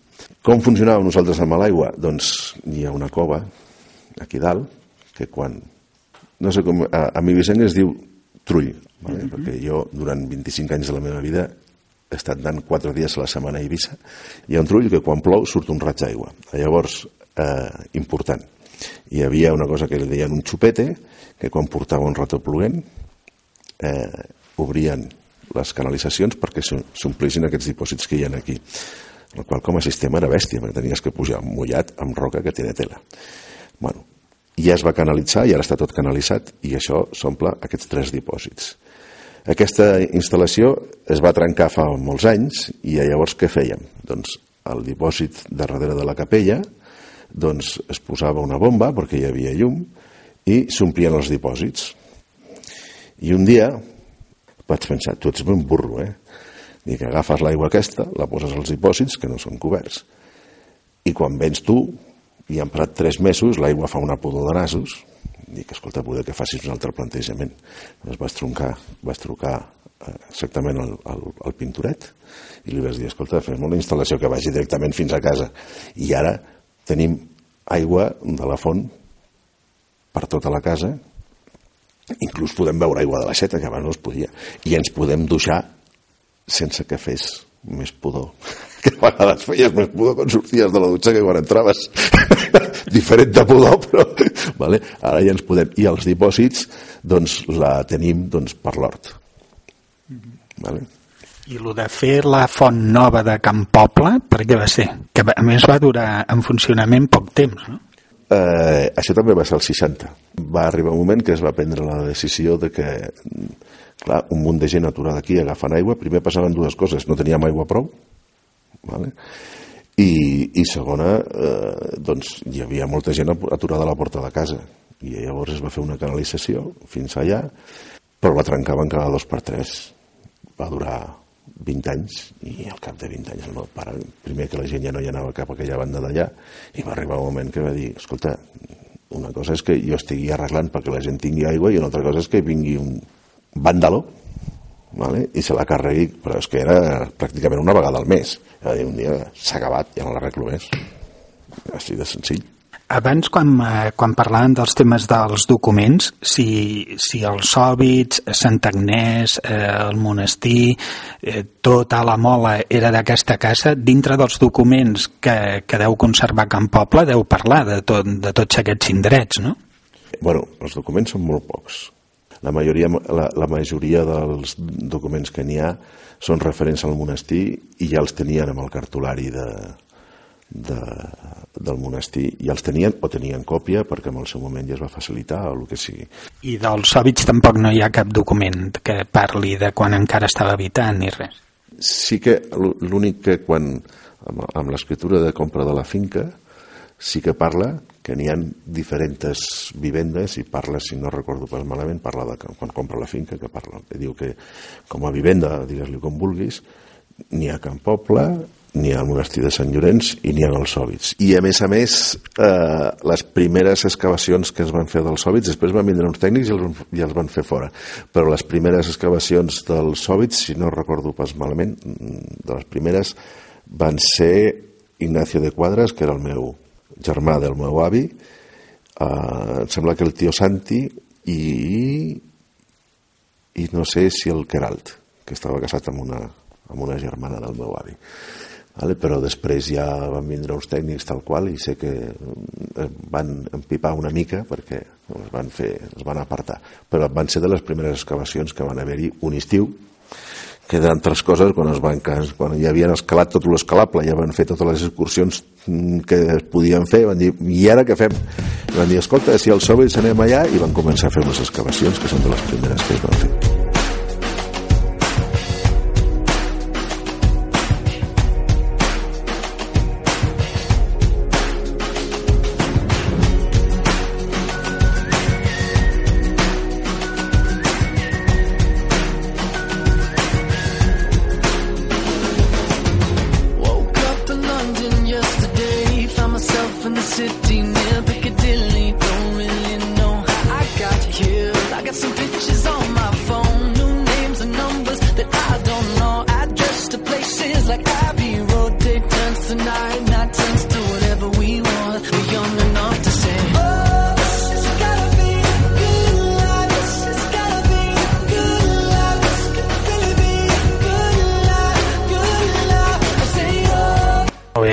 Com funcionava nosaltres amb l'aigua? Doncs hi ha una cova aquí dalt que quan... No sé com... A, a mi Vicent es diu Trull, vale? Mm -hmm. perquè jo durant 25 anys de la meva vida he estat anant quatre dies a la setmana a Eivissa, hi ha un trull que quan plou surt un raig d'aigua. Llavors, eh, important. Hi havia una cosa que li deien un xupete, que quan portava un rato ploent eh, obrien les canalitzacions perquè s'omplissin aquests dipòsits que hi ha aquí. El qual com a sistema era bèstia, perquè tenies que pujar mullat amb roca que té de tela. Bueno, ja es va canalitzar i ara està tot canalitzat i això s'omple aquests tres dipòsits. Aquesta instal·lació es va trencar fa molts anys i llavors què fèiem? Doncs al dipòsit de darrere de la capella doncs es posava una bomba perquè hi havia llum i s'omplien els dipòsits. I un dia vaig pensar, tu ets ben burro, eh? Dic, agafes l'aigua aquesta, la poses als dipòsits, que no són coberts, i quan vens tu, i han parat tres mesos, l'aigua fa una pudor de nasos, dic, escolta, poder que facis un altre plantejament. Llavors vaig trucar, trucar eh, exactament al, al, al pintoret i li vaig dir, escolta, fem una instal·lació que vagi directament fins a casa. I ara tenim aigua de la font per tota la casa, inclús podem veure aigua de la seta, que abans no es podia, i ens podem duixar sense que fes més pudor. Que a vegades feies més pudor quan sorties de la dutxa que quan entraves. Diferent de pudor, però vale? ara ja ens podem... I els dipòsits, doncs, la tenim doncs, per l'hort. Vale? I el de fer la font nova de Can Poble, per què va ser? Que a més va durar en funcionament poc temps, no? Eh, això també va ser el 60. Va arribar un moment que es va prendre la decisió de que clar, un munt de gent aturada aquí agafant aigua, primer passaven dues coses, no teníem aigua prou, vale? I, i segona, eh, doncs hi havia molta gent aturada a la porta de casa, i llavors es va fer una canalització fins allà, però la trencaven cada dos per tres. Va durar 20 anys i al cap de 20 anys el meu pare, primer que la gent ja no hi anava cap a aquella banda d'allà i va arribar un moment que va dir escolta, una cosa és que jo estigui arreglant perquè la gent tingui aigua i una altra cosa és que vingui un, vàndalo vale? i se la carregui, però és que era pràcticament una vegada al mes. Va dir, un dia s'ha acabat, ja no l'arreglo més. Així de senzill. Abans, quan, eh, quan parlàvem dels temes dels documents, si, si els hòbits, Sant Agnès, eh, el monestir, eh, tota la mola era d'aquesta casa, dintre dels documents que, que deu conservar Can Poble, deu parlar de, tot, de tots aquests indrets, no? Bueno, els documents són molt pocs la majoria, la, la majoria dels documents que n'hi ha són referents al monestir i ja els tenien amb el cartolari de, de, del monestir i els tenien o tenien còpia perquè en el seu moment ja es va facilitar o el que sigui. I dels hòbits tampoc no hi ha cap document que parli de quan encara estava habitant ni res? Sí que l'únic que quan amb, amb l'escriptura de compra de la finca sí que parla que n'hi ha diferents vivendes i parla, si no recordo pas malament, parla de quan compra la finca, que parla, que diu que com a vivenda, digues-li com vulguis, n'hi ha Can Poble, n'hi ha el monestir de Sant Llorenç i n'hi ha els Hòbits. I a més a més, eh, les primeres excavacions que es van fer dels Hòbits, després van vindre uns tècnics i els, i els van fer fora, però les primeres excavacions dels Hòbits, si no recordo pas malament, de les primeres van ser Ignacio de Quadras, que era el meu germà del meu avi, eh, em sembla que el tio Santi i, i no sé si el Queralt, que estava casat amb una, amb una germana del meu avi. Vale? Però després ja van vindre uns tècnics tal qual i sé que eh, van empipar una mica perquè es van, fer, es van apartar. Però van ser de les primeres excavacions que van haver-hi un estiu que d'altres coses, quan, es van, quan ja havien escalat tot l'escalable, ja van fer totes les excursions mm, que es podien fer, van dir, i ara què fem? I van dir, escolta, si els sobrins anem allà, i van començar a fer unes excavacions, que són de les primeres que es van fer.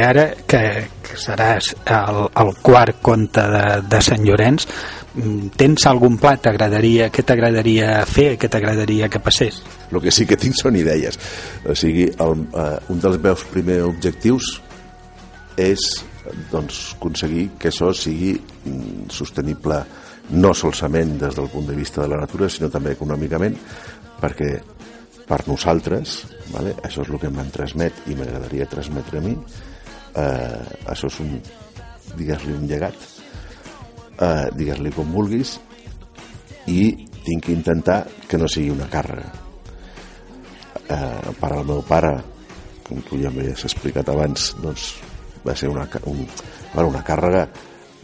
ara que, que seràs el, el quart conte de, de Sant Llorenç mm, tens algun pla t'agradaria què t'agradaria fer, què t'agradaria que passés? El que sí que tinc són idees o sigui, el, eh, un dels meus primers objectius és doncs, aconseguir que això sigui mm, sostenible no solament des del punt de vista de la natura, sinó també econòmicament, perquè per nosaltres, vale, això és el que em transmet i m'agradaria transmetre a mi, eh, això és un, digues-li un llegat, eh, digues-li com vulguis, i tinc que intentar que no sigui una càrrega. Eh, per al meu pare, com tu ja m'has explicat abans, doncs va ser una, un, bueno, una càrrega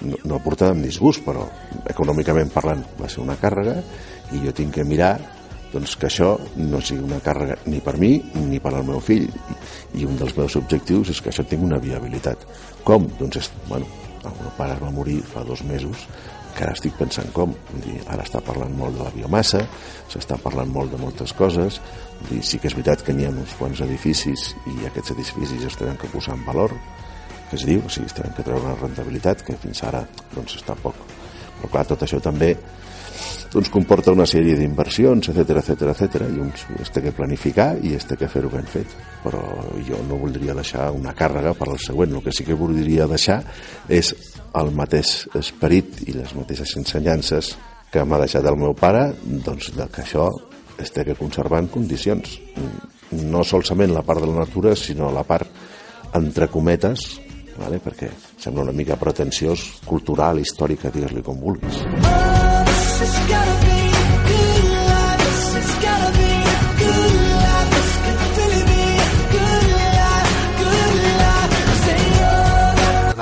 no, no portada amb disgust, però econòmicament parlant va ser una càrrega i jo tinc que mirar doncs, que això no sigui una càrrega ni per mi ni per al meu fill i un dels meus objectius és que això tingui una viabilitat com? doncs és, bueno, el meu pare va morir fa dos mesos encara estic pensant com dir, ara està parlant molt de la biomassa s'està parlant molt de moltes coses dir, sí que és veritat que n'hi ha uns quants edificis i aquests edificis es tenen que posar en valor que es diu, o sigui, tenen que treure una rentabilitat que fins ara doncs, està poc. Però clar, tot això també doncs, comporta una sèrie d'inversions, etc etc etc i uns es té que planificar i es té que fer-ho ben fet. Però jo no voldria deixar una càrrega per al següent. El que sí que voldria deixar és el mateix esperit i les mateixes ensenyances que m'ha deixat el meu pare, doncs que això es té que conservar en condicions. No solament la part de la natura, sinó la part entre cometes vale? perquè sembla una mica pretensiós, cultural, històrica, digues-li com vulguis. De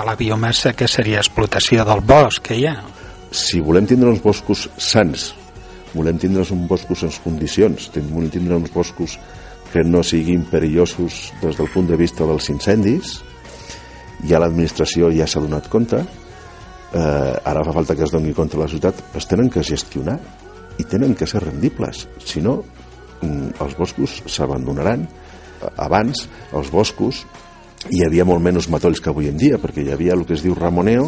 la biomassa, que seria explotació del bosc que hi ha? Si volem tindre uns boscos sants, volem tindre uns boscos en condicions, volem tindre uns boscos que no siguin perillosos des del punt de vista dels incendis, ja l'administració ja s'ha donat compte eh, ara fa falta que es doni compte la ciutat. Es tenen que gestionar i tenen que ser rendibles. Si no mm, els boscos s'abandonaran. Abans els boscos hi havia molt menys matolls que avui en dia perquè hi havia el que es diu ramoneo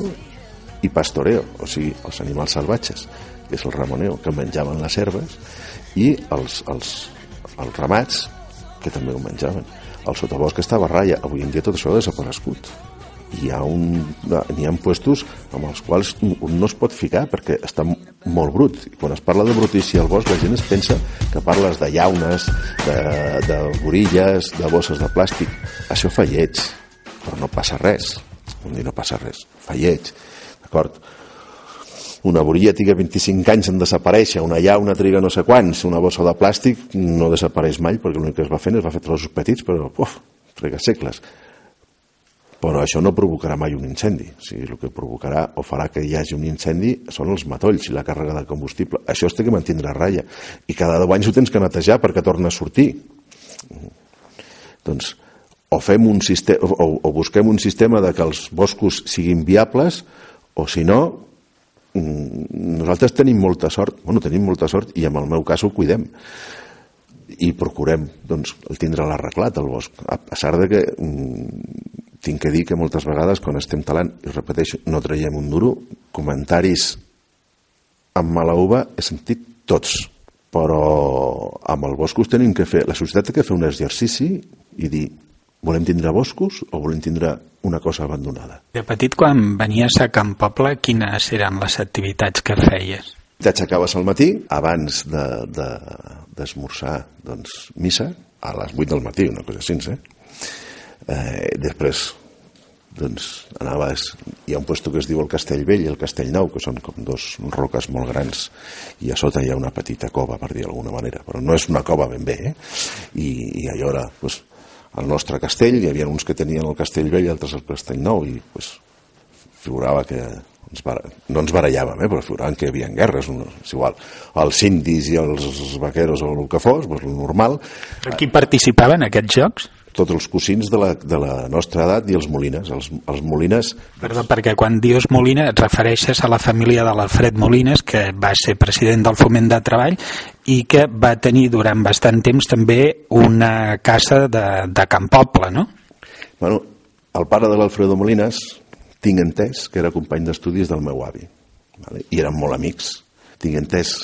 i pastoreo, o sigui, els animals salvatges que és el ramoneo, que menjaven les herbes i els, els, els ramats que també ho menjaven. El sotabosc estava a ratlla avui en dia tot això ha desaparegut hi ha, un, hi ha puestos amb els quals un no es pot ficar perquè està molt brut. I quan es parla de brutícia al bosc la gent es pensa que parles de llaunes, de, de gorilles, de bosses de plàstic. Això fa lleig, però no passa res. Vull dir, no passa res. Fa lleig, d'acord? Una borilla triga 25 anys en desaparèixer, una llauna triga no sé quants, una bossa de plàstic no desapareix mai perquè l'únic que es va fent és va fer trossos petits, però uf, triga segles però això no provocarà mai un incendi. O sigui, el que provocarà o farà que hi hagi un incendi són els matolls i la càrrega de combustible. Això es té que mantindre a ratlla. I cada deu anys ho tens que netejar perquè torna a sortir. Doncs o, fem un sistema, o, o busquem un sistema de que els boscos siguin viables o si no mm, nosaltres tenim molta sort bueno, tenim molta sort i en el meu cas ho cuidem i procurem doncs, el tindre l'arreglat el bosc a pesar de que mm, tinc que dir que moltes vegades quan estem talant, i repeteixo, no traiem un duro, comentaris amb mala uva he sentit tots, però amb el boscos tenim que fer, la societat té que fer un exercici i dir, volem tindre boscos o volem tindre una cosa abandonada. De petit, quan venies a Camp Poble, quines eren les activitats que feies? T'aixecaves al matí, abans d'esmorzar, de, de, doncs, missa, a les 8 del matí, una cosa així, eh? Eh, després doncs anaves, hi ha un lloc que es diu el Castellvell i el Castellnou, que són com dos roques molt grans, i a sota hi ha una petita cova, per dir d'alguna manera, però no és una cova ben bé, eh? I, i allò era, doncs, el nostre castell, hi havia uns que tenien el Castellvell i altres el Castellnou, i doncs, figurava que ens bar... no ens barallàvem, eh? però figuraven que hi havia guerres, no, és igual, els indis i els vaqueros o el que fos, doncs, el normal. Qui participava en aquests jocs? Tots els cosins de la, de la nostra edat i els Molines. Els, els Molines... Perdó, perquè quan dius Molina et refereixes a la família de l'Alfred Molines, que va ser president del Foment de Treball i que va tenir durant bastant temps també una casa de, de Camp Poble, no? Bueno, el pare de l'Alfredo Molines, tinc entès que era company d'estudis del meu avi. Vale? I érem molt amics. Tinc entès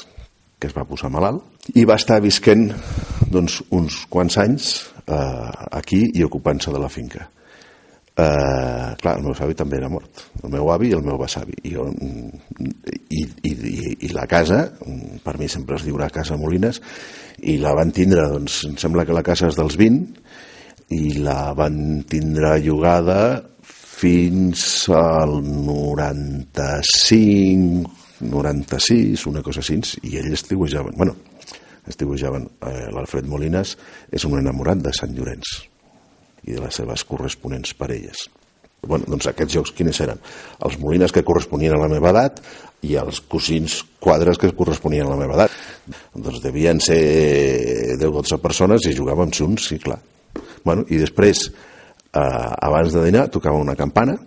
que es va posar malalt i va estar visquent doncs, uns quants anys eh, aquí i ocupant-se de la finca. Eh, clar, el meu savi també era mort, el meu avi i el meu besavi. I, jo, i, i, i, i la casa, per mi sempre es diurà Casa Molines, i la van tindre, doncs, em sembla que la casa és dels 20, i la van tindre llogada fins al 95, 96, una cosa així, i ells estiuejaven, bueno, estiuejaven, eh, l'Alfred Molines és un enamorat de Sant Llorenç i de les seves corresponents parelles. Bueno, doncs aquests jocs quins eren? Els Molines que corresponien a la meva edat i els cosins quadres que corresponien a la meva edat. Doncs devien ser 10-12 persones i jugàvem junts, sí, clar. Bueno, I després, eh, abans de dinar, tocava una campana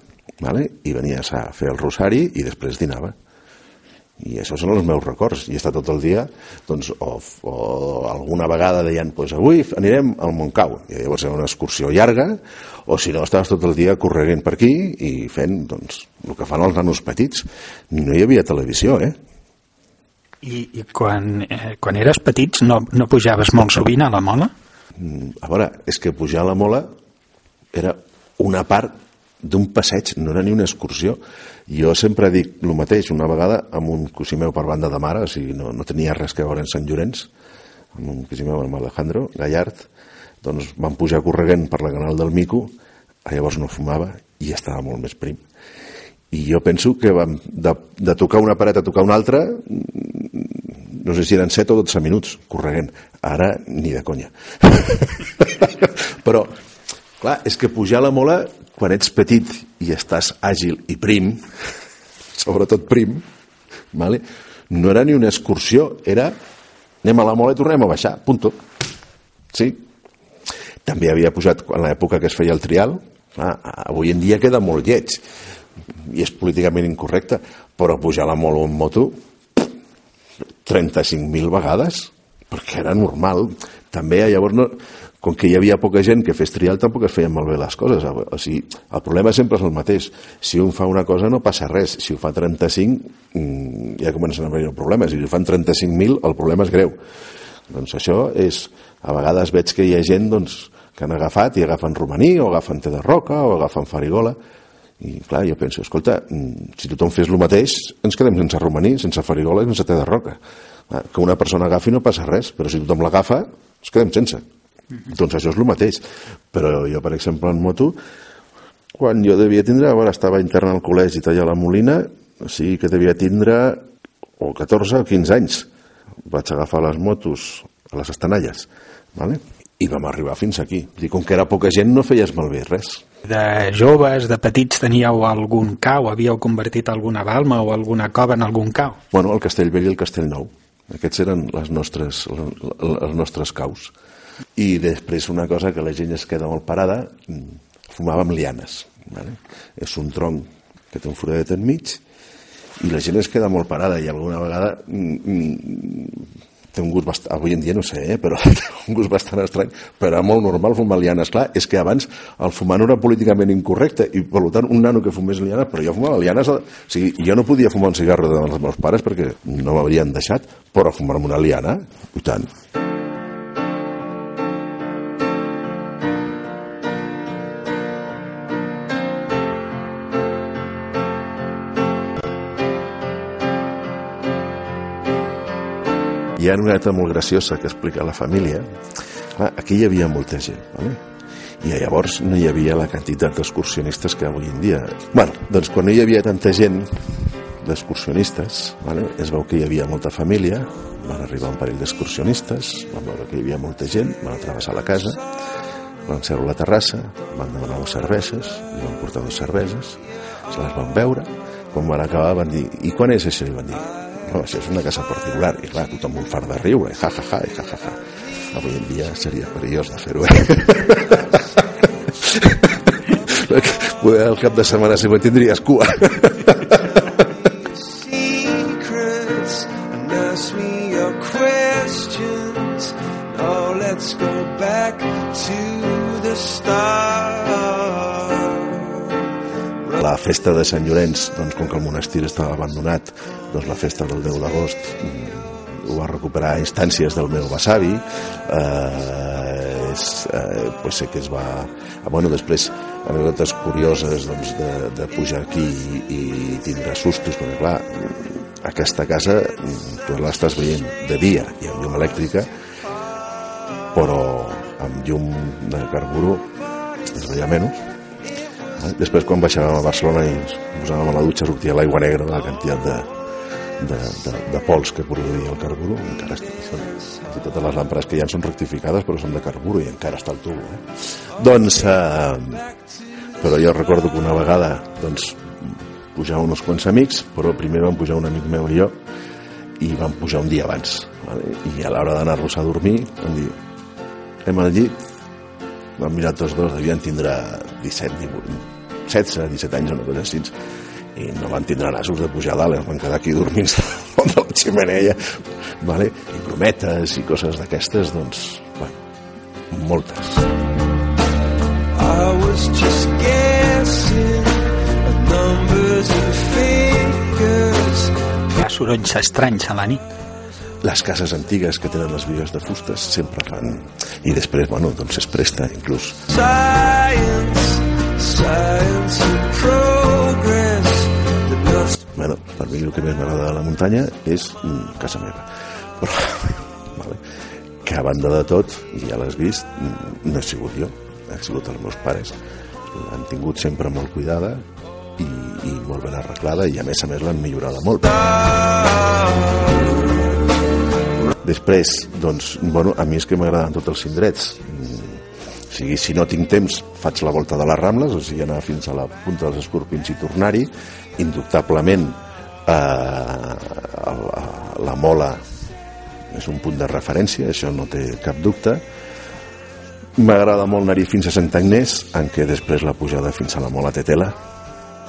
vale? i venies a fer el rosari i després dinava. I això són els meus records. I està tot el dia, doncs, o, o alguna vegada deien, pues avui anirem al Montcau. I llavors era una excursió llarga, o si no, estaves tot el dia corregent per aquí i fent, doncs, el que fan els nanos petits. No hi havia televisió, eh? I, i quan, eh, quan eres petits no, no pujaves molt sovint a la mola? Mm, a veure, és que pujar a la mola era una part d'un passeig, no era ni una excursió. Jo sempre dic el mateix, una vegada amb un cosí meu per banda de mare, o sigui, no, no tenia res que veure en Sant Llorenç, amb un cosí meu, amb Alejandro Gallard, doncs vam pujar corregent per la canal del Mico, llavors no fumava i estava molt més prim. I jo penso que vam, de, de tocar una paret a tocar una altra, no sé si eren 7 o 12 minuts correguent. Ara ni de conya. Però, clar, és que pujar la mola quan ets petit i estàs àgil i prim, sobretot prim, vale? no era ni una excursió, era anem a la mola i tornem a baixar, punto. Sí? També havia posat, en l'època que es feia el trial, clar, avui en dia queda molt lleig i és políticament incorrecte, però pujar la mola en moto 35.000 vegades, perquè era normal. També llavors, no, com que hi havia poca gent que fes trial, tampoc es feien malbé les coses. O sigui, el problema sempre és el mateix. Si un fa una cosa no passa res. Si ho fa 35, mm, ja comencen a haver problemes. Si ho fan 35.000, el problema és greu. Doncs això és... A vegades veig que hi ha gent doncs, que han agafat i agafen romaní, o agafen té de roca, o agafen farigola, i clar, jo penso, escolta, mm, si tothom fes el mateix, ens quedem sense romaní, sense farigola i sense té de roca. Que una persona agafi no passa res, però si tothom l'agafa, ens quedem sense. Doncs això és el mateix. Però jo, per exemple, en moto, quan jo devia tindre, bueno, estava intern al col·legi tallar la Molina, o sigui que devia tindre o 14 o 15 anys. Vaig agafar les motos a les estanalles, ¿vale? i vam arribar fins aquí. I com que era poca gent no feies malbé res de joves, de petits, teníeu algun cau? Havíeu convertit alguna balma o alguna cova en algun cau? Bueno, el Castellvell i el Castellnou. Aquests eren les nostres, els nostres caus. I després una cosa que la gent es queda molt parada, fumàvem lianes. Vale? És un tronc que té un foradet enmig i la gent es queda molt parada i alguna vegada mm, mm, té un gust bastant, avui en dia no sé, eh, però té un gust bastant estrany, però molt normal fumar lianes. Clar, és que abans el fumar no era políticament incorrecte i per tant un nano que fumés lianes, però jo fumava lianes, o sigui, jo no podia fumar un cigarro dels meus pares perquè no m'haurien deixat, però fumar-me una liana, i tant. Ha una neta molt graciosa que explica la família. Clar, aquí hi havia molta gent, ¿vale? i llavors no hi havia la quantitat d'excursionistes que avui en dia. bueno, doncs quan no hi havia tanta gent d'excursionistes, ¿vale? es veu que hi havia molta família, van arribar un parell d'excursionistes, van veure que hi havia molta gent, van travessar la casa, van seure a la terrassa, van demanar les cerveses, i van portar dues cerveses, se les van veure, quan van acabar van dir, i quan és això? I van dir, no, això és una casa particular i clar, tothom un far de riure ja, ja, ja, ja, ja, ja. avui en dia seria perillós de fer-ho eh? el cap de setmana següent tindries cua let's go back to la festa de Sant Llorenç, doncs, com que el monestir estava abandonat, doncs la festa del 10 d'agost mm, ho va recuperar a instàncies del meu besavi, eh, és, eh, pues sé que es va... Ah, bueno, després, anècdotes curioses doncs, de, de pujar aquí i, i tindre sustos, perquè clar, aquesta casa mm, tu l'estàs veient de dia i amb llum elèctrica, però amb llum de carburo es veia menys. Després, quan baixàvem a Barcelona i ens posàvem a la dutxa, sortia l'aigua negra la quantitat de, de, de, de pols que produïa el carburo, encara són, totes les làmpades que ha són rectificades, però són de carburo i encara està el tubo. Eh? Doncs, eh, però jo recordo que una vegada, doncs, pujar uns quants amics, però primer vam pujar un amic meu i jo, i vam pujar un dia abans. Vale? I a l'hora d'anar-los a dormir, vam dir, hem al llit, vam mirar tots dos, devien tindre 17, 18, 16, 17 anys, una cosa així, i no van tindre nassos de pujar a dalt, es van quedar aquí dormint a la ximeneia, vale? i brometes i coses d'aquestes, doncs, bueno, moltes. I was just guessing at numbers and figures. Hi ha sorolls estranys a la nit. les cases antigues que tenen les vies de fustes sempre fan i després, bueno, doncs es presta inclús science per mi el que més m'agrada de la muntanya és mm, casa meva però, vale, que a banda de tot i ja l'has vist, mm, no he sigut jo han sigut els meus pares l'han tingut sempre molt cuidada i, i molt ben arreglada i a més a més l'han millorada molt Després, doncs, bueno, a mi és que m'agraden tots els indrets. Mm, O sigui, si no tinc temps, faig la volta de les Rambles, o sigui, anar fins a la punta dels Escorpins i tornar-hi. Indubtablement, eh, la, la mola és un punt de referència, això no té cap dubte. M'agrada molt anar-hi fins a Sant Agnès, en què després la pujada fins a la mola té tela,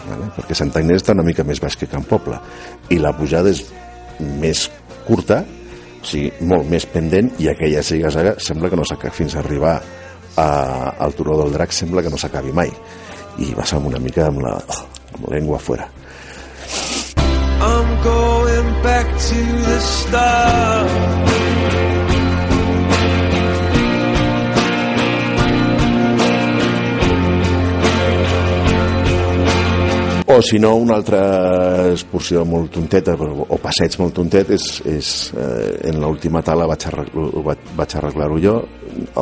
vale? perquè Sant Agnès està una mica més baix que Can Poble, i la pujada és més curta, o sigui, molt més pendent i aquella ziga-zaga sembla que no s'acabi fins a arribar a, al turó del drac sembla que no s'acabi mai i vas amb una mica amb la, amb la llengua fora I'm going back to the start. o si no una altra excursió molt tonteta però, o passeig molt tontet és, és eh, en l'última tala vaig, arreglar, vaig, vaig arreglar-ho jo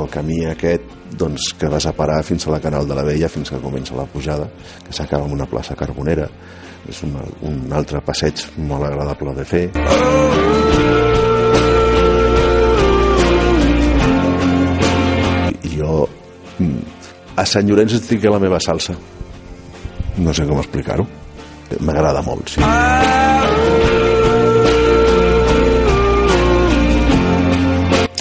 el camí aquest doncs, que vas a parar fins a la Canal de la Vella fins que comença la pujada que s'acaba en una plaça carbonera és un, un altre passeig molt agradable de fer. I jo mm, a Sant Llorenç estic a la meva salsa. No sé com explicar-ho. M'agrada molt, sí.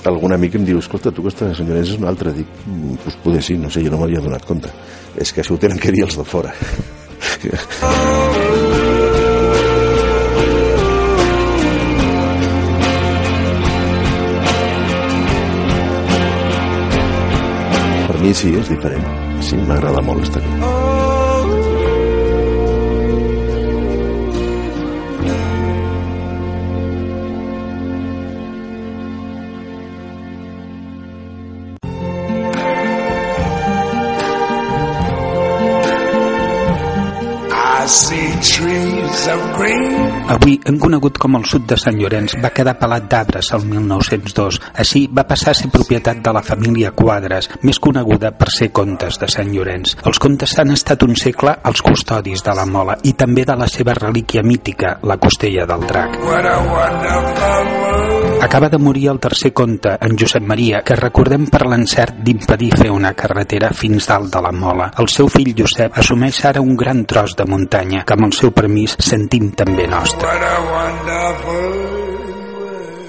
Algun amic em diu, escolta, tu que estàs a Sant Llorenç és un altre, dic, "Mm, pues poder sí, no sé, jo no m'havia donat compte. És que això ho tenen que dir els de fora per mi sí, és diferent. Sí, m'agrada molt estar aquí Avui hem conegut com el sud de Sant Llorenç va quedar pelat d'arbres el 1902. Així va passar a ser propietat de la família Quadres, més coneguda per ser contes de Sant Llorenç. Els contes han estat un segle als custodis de la mola i també de la seva relíquia mítica, la costella del drac. Acaba de morir el tercer conte, en Josep Maria, que recordem per l'encert d'impedir fer una carretera fins dalt de la mola. El seu fill Josep assumeix ara un gran tros de muntanya, que amb el seu permís sentim també nostre. What a wonderful world.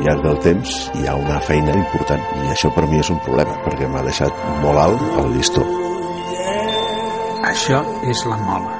al llarg del temps hi ha una feina important i això per mi és un problema perquè m'ha deixat molt alt el llistó Això és la mola.